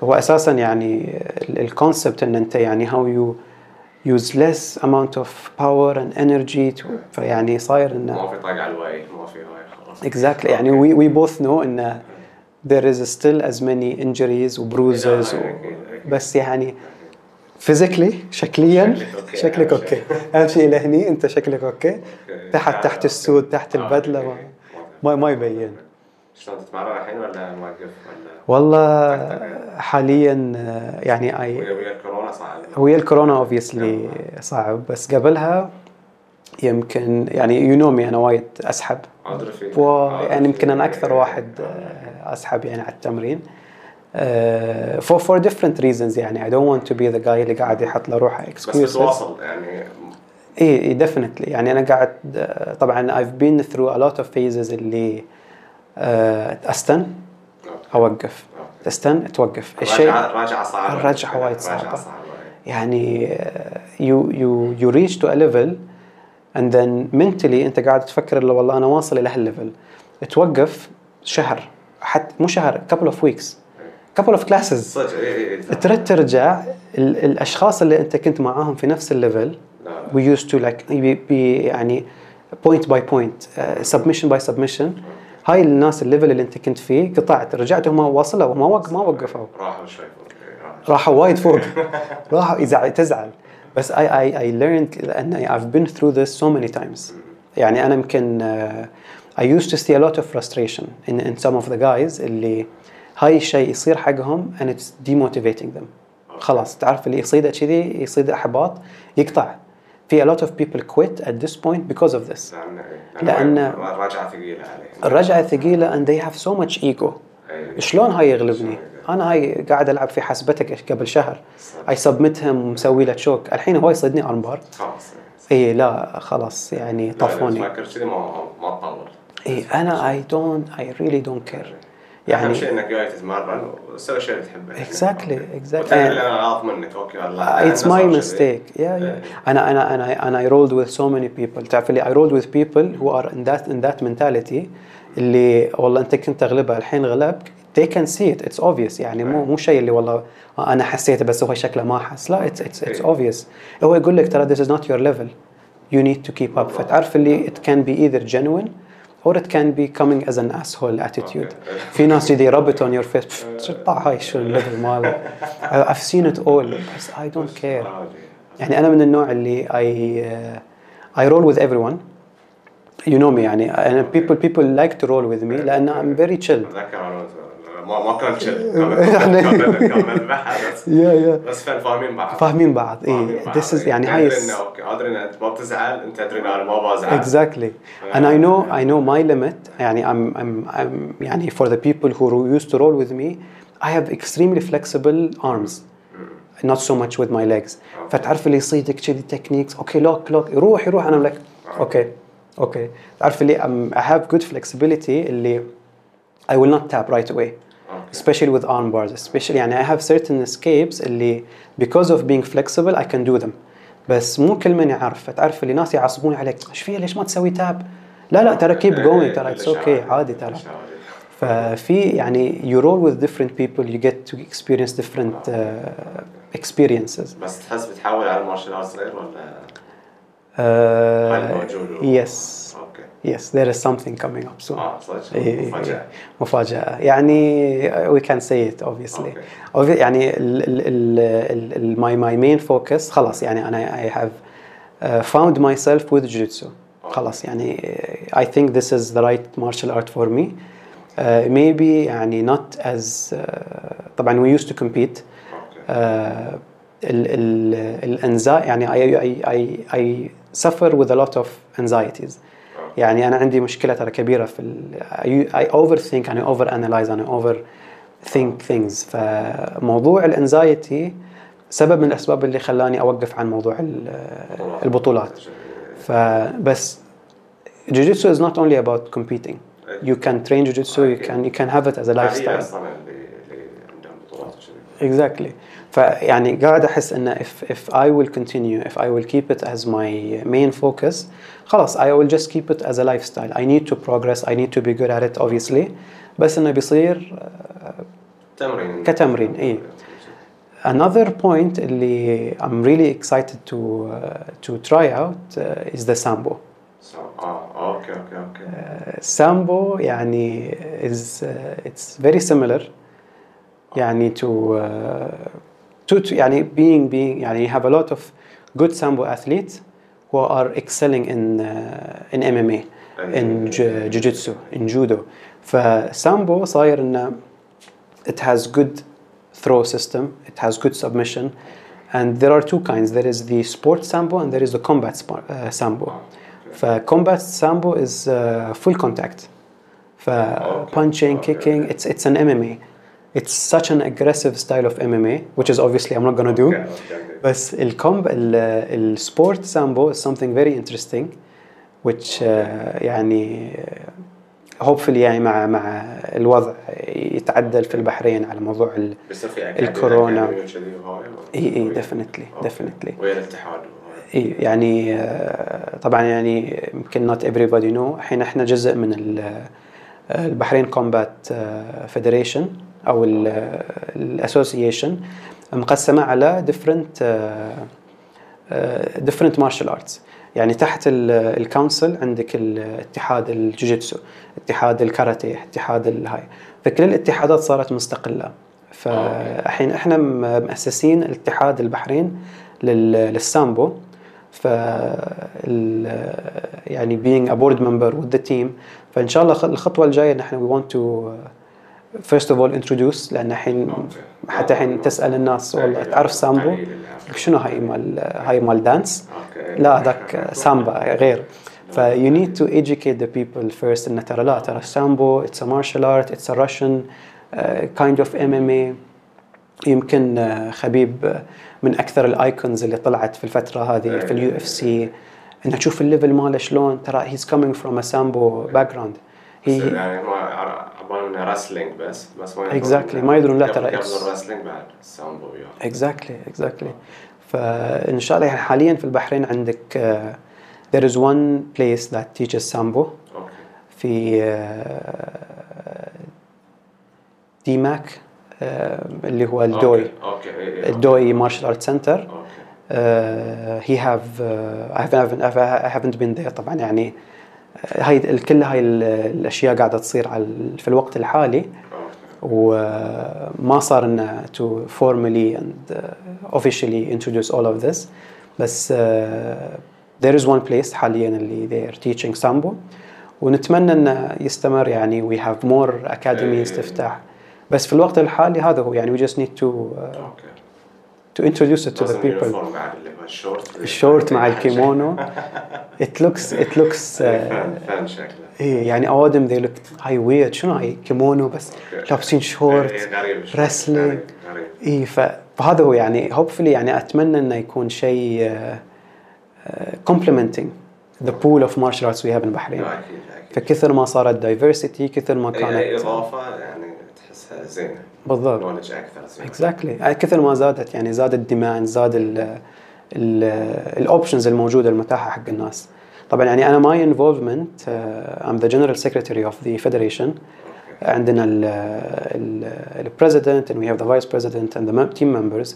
S1: هو أساسا يعني الكونسبت إن أنت يعني how you use less amount of power and energy to فيعني صاير انه
S2: ما في طاق على الواي ما في هاي خلاص
S1: exactly يعني we we both know إن there is still as many injuries و bruises و. بس يعني physically شكليا
S2: شكلك okay
S1: شيء.
S2: أهم شيء
S1: لهني أنت شكلك
S2: okay.
S1: تحت تحت. السود تحت
S2: آه، البدلة
S1: ما, ما يبين
S2: شلون تتمرن الحين ولا موقف ولا؟
S1: والله حاليا آه، يعني اي
S2: ويا الكورونا صعب.
S1: ويا الكورونا obviously صعب بس قبلها يمكن يعني you know me أنا وايد
S2: أسحب.
S1: و- يعني يمكن
S2: أنا.
S1: أكثر واحد آه، أسحب يعني على التمرين. for for different reasons يعني. I don't want to be the guy اللي قاعد يحط له روحه
S2: بس
S1: excuses
S2: بتواصل يعني.
S1: I I definitely يعني أنا قاعد آه، طبعا I've been through a lot of phases اللي أستن أوقف. أستن توقف. الشيء
S2: الرجعه الرجعه صعبة.
S1: الرجعة وايد. صعبة. يعني آه، you you you reach to a level and then mentally أنت قاعد تفكر لو والله أنا واصل إلى هال level توقف شهر. حتى مو شهر couple of classes.
S2: صدق اي اي
S1: ترد ترجع ال- الأشخاص اللي أنت كنت معاهم في نفس ال level
S2: لا لا.
S1: we used to like be, be يعني by point uh, submission by submission. هاي الناس ال level اللي انت كنت فيه قطعت رجعت هم واصلوا وما وق ما وقفوا.
S2: راحوا شوي فوق. راحوا.
S1: وايد فوق. راحوا تزعل. بس I I I learned لأن I've been through this so many times. يعني أنا يمكن uh, I used to see a lot of frustration in in some of the guys اللي هاي الشيء يصير حقهم and it's demotivating them. خلاص تعرف اللي يصيده كذي يصيده إحباط يقطع. في a lot of people quit at this point because of this.
S2: لأن- الرجعه ثقيلة عليهم.
S1: الرجعة ثقيلة and they have so much ego.
S2: إي.
S1: شلون هاي يغلبني؟ أنا هاي قاعد ألعب في حسبتك قبل شهر. اي submit تهم ومسوي له choke الحين هو يصيدني armbar
S2: خلاص
S1: اي لا خلاص يعني طفوني.
S2: ما ما تطور.
S1: اي أنا I don't I really don't care
S2: يعني أهم
S1: يعني
S2: شيء إنك جاي تتمرن وتسوي الشيء اللي تحبه يعني.
S1: Exactly, exactly.
S2: وتعرف اللي أنا غلط منك okay والله.
S1: It's
S2: أنا
S1: my
S2: صار كذي.
S1: mistake. Yeah yeah.
S2: إيه.
S1: أنا أنا أنا أنا I rolled with so many people. تعرف اللي I rolled with people who are in that in that mentality اللي والله أنت كنت تغلبها الحين غلبك they can see it. It's obvious. يعني مو مو شيء اللي والله أنا حسيته بس هو شكله ما حس. لا it's it's it's
S2: إيه.
S1: obvious. هو يقول لك ترى this is not your level. You need to keep up. فتعرف اللي it can be either genuine or it can be coming as an asshole attitude
S2: أوكي.
S1: في ناس يدي rub it on your face شو الطاع هاي شو الليفل ماله I've seen it all بس I don't care
S2: عادي.
S1: يعني انا من النوع اللي I uh, I roll with everyone you know me يعني أنا people people like to roll with me لان I'm very chill
S2: اتذكر انا ما ما كان شل كان كان نذبحها بس
S1: يا يا.
S2: بس فاهم فاهمين بعض.
S1: فاهمين بعض. اي this is يعني هاي
S2: أدري ادري أنت ما بتزعل. أنت تدري ان أنا ما بزعل.
S1: Exactly. and I know I know my limit. يعني I'm I'm I'm يعني for the people who used to roll with me I have extremely flexible arms. Not so much with my legs. فتعرف اللي يصيدك كذي techniques okay lock lock يروح يروح أنا لك okay okay تعرف اللي I have good flexibility اللي I will not tap right away. Especially with arm bars especially يعني I have certain escapes اللي because of being flexible I can do them بس مو كل من يعرف فتعرف اللي ناس يعصبون عليك إيش فيه ليش ما تسوي tap لا لا ترى keep going ترى it's okay عادي ترى ففي يعني you roll with different people you get to experience different uh, experiences
S2: بس تحس بتحول على المارشال ارتس غير ولا
S1: uh,
S2: موجود
S1: yes
S2: اوكي
S1: yes there is something coming up soon
S2: اه صدق
S1: إيه،
S2: مفاجأة
S1: إيه. مفاجأة يعني we can say it obviously
S2: Okay.
S1: Obvi- يعني ال ال ال ال ال my my main focus خلاص يعني أنا I have uh, found myself with jiu-jitsu خلاص يعني I think this is the right martial art for me uh, maybe يعني not as uh, طبعا we used to compete
S2: اوكي
S1: uh, ال ال الانزا يعني I, I, I, I suffer with a lot of anxieties يعني أنا عندي مشكلة ترى كبيرة في ال I, I overthink and I over analyze and I over think things. فموضوع الانزايتي سبب من الأسباب اللي خلاني أوقف عن موضوع ال- البطولات. فبس جوجيتسو is not only about competing. You can train jiu-jitsu you can you can have it as a
S2: هذه
S1: lifestyle.
S2: أصلا اللي اللي عندهم بطولات وكذي.
S1: Exactly. فيعني قاعد احس انه if if I will continue if I will keep it as my main focus خلاص I will just keep it as a lifestyle I need to progress I need to be good at it obviously بس انه بيصير
S2: تمرين
S1: كتمرين، إيه. another point اللي I'm really excited to uh, to try out uh, is the sambo
S2: So- اه اوكي اوكي اوكي
S1: sambo يعني is uh, it's very similar يعني to, uh, to, to يعني being being يعني you have a lot of good sambo athletes who are excelling in uh, in MMA in ju- jiu-jitsu in judo فسامبو صاير انه it has good throw system it has good submission and there are two kinds there is the sport sambo and there is the combat spo- uh, sambo فكومبات سامبو از فول كونتاكت ف punching
S2: Okay.
S1: kicking it's it's an MMA it's such an aggressive style of MMA which is obviously I'm not gonna do
S2: Okay, okay.
S1: بس الكومب السبورت سامبو is something very interesting which uh, يعني uh, hopefully يعني مع مع الوضع يتعدل في البحرين على موضوع ال الكورونا. إي
S2: إي
S1: definitely definitely
S2: ويا الاتحاد.
S1: إي يعني آه، طبعا يعني يمكن not everybody know الحين إحنا جزء من آه، البحرين Combat Federation أو ال association مقسمة على آه، different martial arts. يعني تحت ال council عندك الاتحاد الجوجيتسو اتحاد الكاراتيه اتحاد الهاي. فكل الاتحادات صارت مستقلة. فالحين إحنا مؤسسين الاتحاد البحرين لل- للسامبو. ف يعني being a board member with the team. فإن شاء الله الخطوة الجاية نحن we want to first of all introduce لأن الحين. حتى الحين تسأل الناس والله تعرف سامبو؟
S2: قليل اللي أعرف.
S1: شنو هاي مال هاي مال
S2: dance.
S1: لا ذاك سامبا غير. ف you need to educate the people first إن ترى لا ترى السامبو it's a martial art it's a Russian uh, kind of MMA يمكن uh, خبيب uh, من أكثر ال icons اللي طلعت في الفترة هذه في ال UFC انه تشوف ال level ماله شلون ترى he's coming from a sambo background.
S2: بس
S1: he
S2: يعني هو انه wrestling بس بس ما
S1: Exactly. ما يدرون لا ترى
S2: قبل
S1: it's-
S2: ال wrestling بعد وياه
S1: exactly exactly. فان شاء الله حاليا في البحرين عندك uh, there is one place that teaches sambo. في آه، ديماك آه، اللي هو الدوي.
S2: إيه، إيه.
S1: الدوي Martial Arts
S2: Center
S1: he have I haven't been there طبعا يعني آه، هاي كل هاي ال- الأشياء قاعدة تصير على في الوقت الحالي. وما صار لنا to formally and uh, officially introduce all of this. بس uh, there is one place حاليا اللي they are teaching sambo. ونتمنى إنه يستمر. يعني we have more academies
S2: إيه.
S1: تفتح بس في الوقت الحالي هذا هو. يعني we just need to uh,
S2: okay.
S1: To introduce it to the people.
S2: الشورت
S1: مع الكيمونو it looks it looks
S2: fun شكله
S1: إيه يعني اوادم they look هاي weird. شنو هاي كيمونو بس. لابسين شورت
S2: غريب
S1: اي فهذا هو يعني hopefully يعني أتمنى إنه يكون شيء complementing the pool of martial arts we have in
S2: أكيد
S1: فكثر ما صارت diversity كثر ما كانت
S2: إضافة يعني تحسها زينة.
S1: بالضبط.
S2: knowledge أكثر زين
S1: exactly. كثر ما زادت يعني زاد ال demand زاد ال ال options الموجودة المتاحة حق الناس. طبعا يعني أنا my involvement I'm the general secretary of the federation. عندنا ال president and we have the vice president and the team members.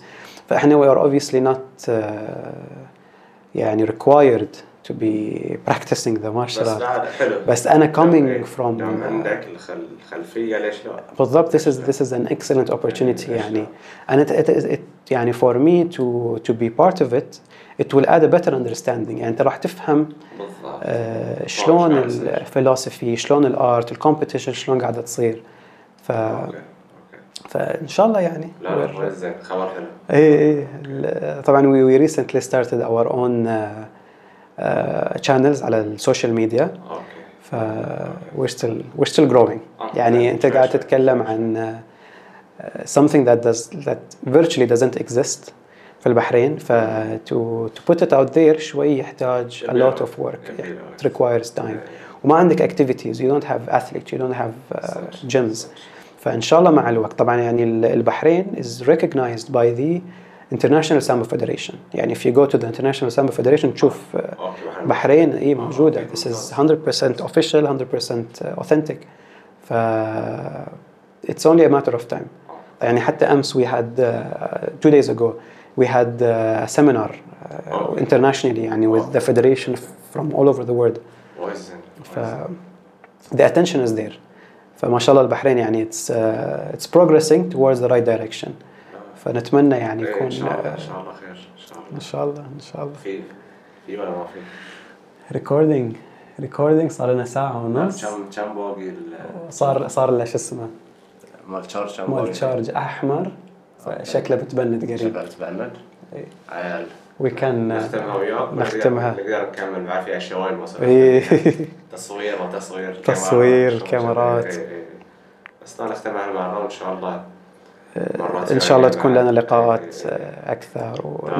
S1: فإحنا we are obviously not uh, يعني required to be practicing the martial
S2: بس
S1: art
S2: لا حلو.
S1: بس أنا coming from-
S2: دام عندك الخل- الخلفية ليش لا؟
S1: بالضبط this is this is an excellent opportunity يعني. and it, it, it, يعني for me to to be part of it it will add a better understanding. يعني أنت راح تفهم
S2: بالضبط.
S1: آه شلون. الفلسفي شلون الآرت الكومبيتيشن شلون قاعدة تصير. ف
S2: أوكي
S1: فإن شاء الله يعني.
S2: لا لا زين خبر حلو.
S1: إيه ال- طبعا we, we recently started our own uh, uh, channels على السوشيال ميديا ف we're still we're still growing
S2: آه،
S1: يعني انت قاعد. تتكلم عن uh, something that does that virtually doesn't exist في البحرين ف to to put it out there شوي يحتاج a lot of work it requires time وما عندك activities you don't have athletes you don't have uh, gyms فان شاء الله مع الوقت طبعا يعني ال- البحرين is recognized by the International Sambo Federation يعني if you go to the International Sambo Federation تشوف uh,
S2: اوكي بحرين.
S1: بحرين اي
S2: آه،
S1: موجوده
S2: أوكي،
S1: this is 100% official 100% authentic ف it's only a matter of time يعني حتى امس we had uh, two days ago we had uh, a seminar uh,
S2: أوكي.
S1: internationally يعني with the federation from all over the world
S2: كويس زين
S1: ف the attention is there فما شاء الله البحرين يعني it's uh, it's progressing towards the right direction فنتمنى يعني يكون
S2: إن شاء الله
S1: إن
S2: شاء الله خير إن شاء الله
S1: إن شاء الله إن
S2: في في ولا ما في؟
S1: recording recording صار لنا ساعة ونص
S2: كم كم باقي ال-
S1: صار صار له شو اسمه
S2: مال charge
S1: مال؟ charge أحمر فشكله بتبند قريب
S2: شغال تبند؟
S1: إيه.
S2: عيال
S1: وكان
S2: نختمها وياك
S1: نختمها.
S2: نقدر نكمل بعد في أشياء وايد مثلا. تصوير وتصوير
S1: تصوير،
S2: كاميرات،
S1: كاميرات.
S2: بس نختمها هالمرة وان شاء الله
S1: إن شاء الله تكون. لنا لقاءات. أكثر و...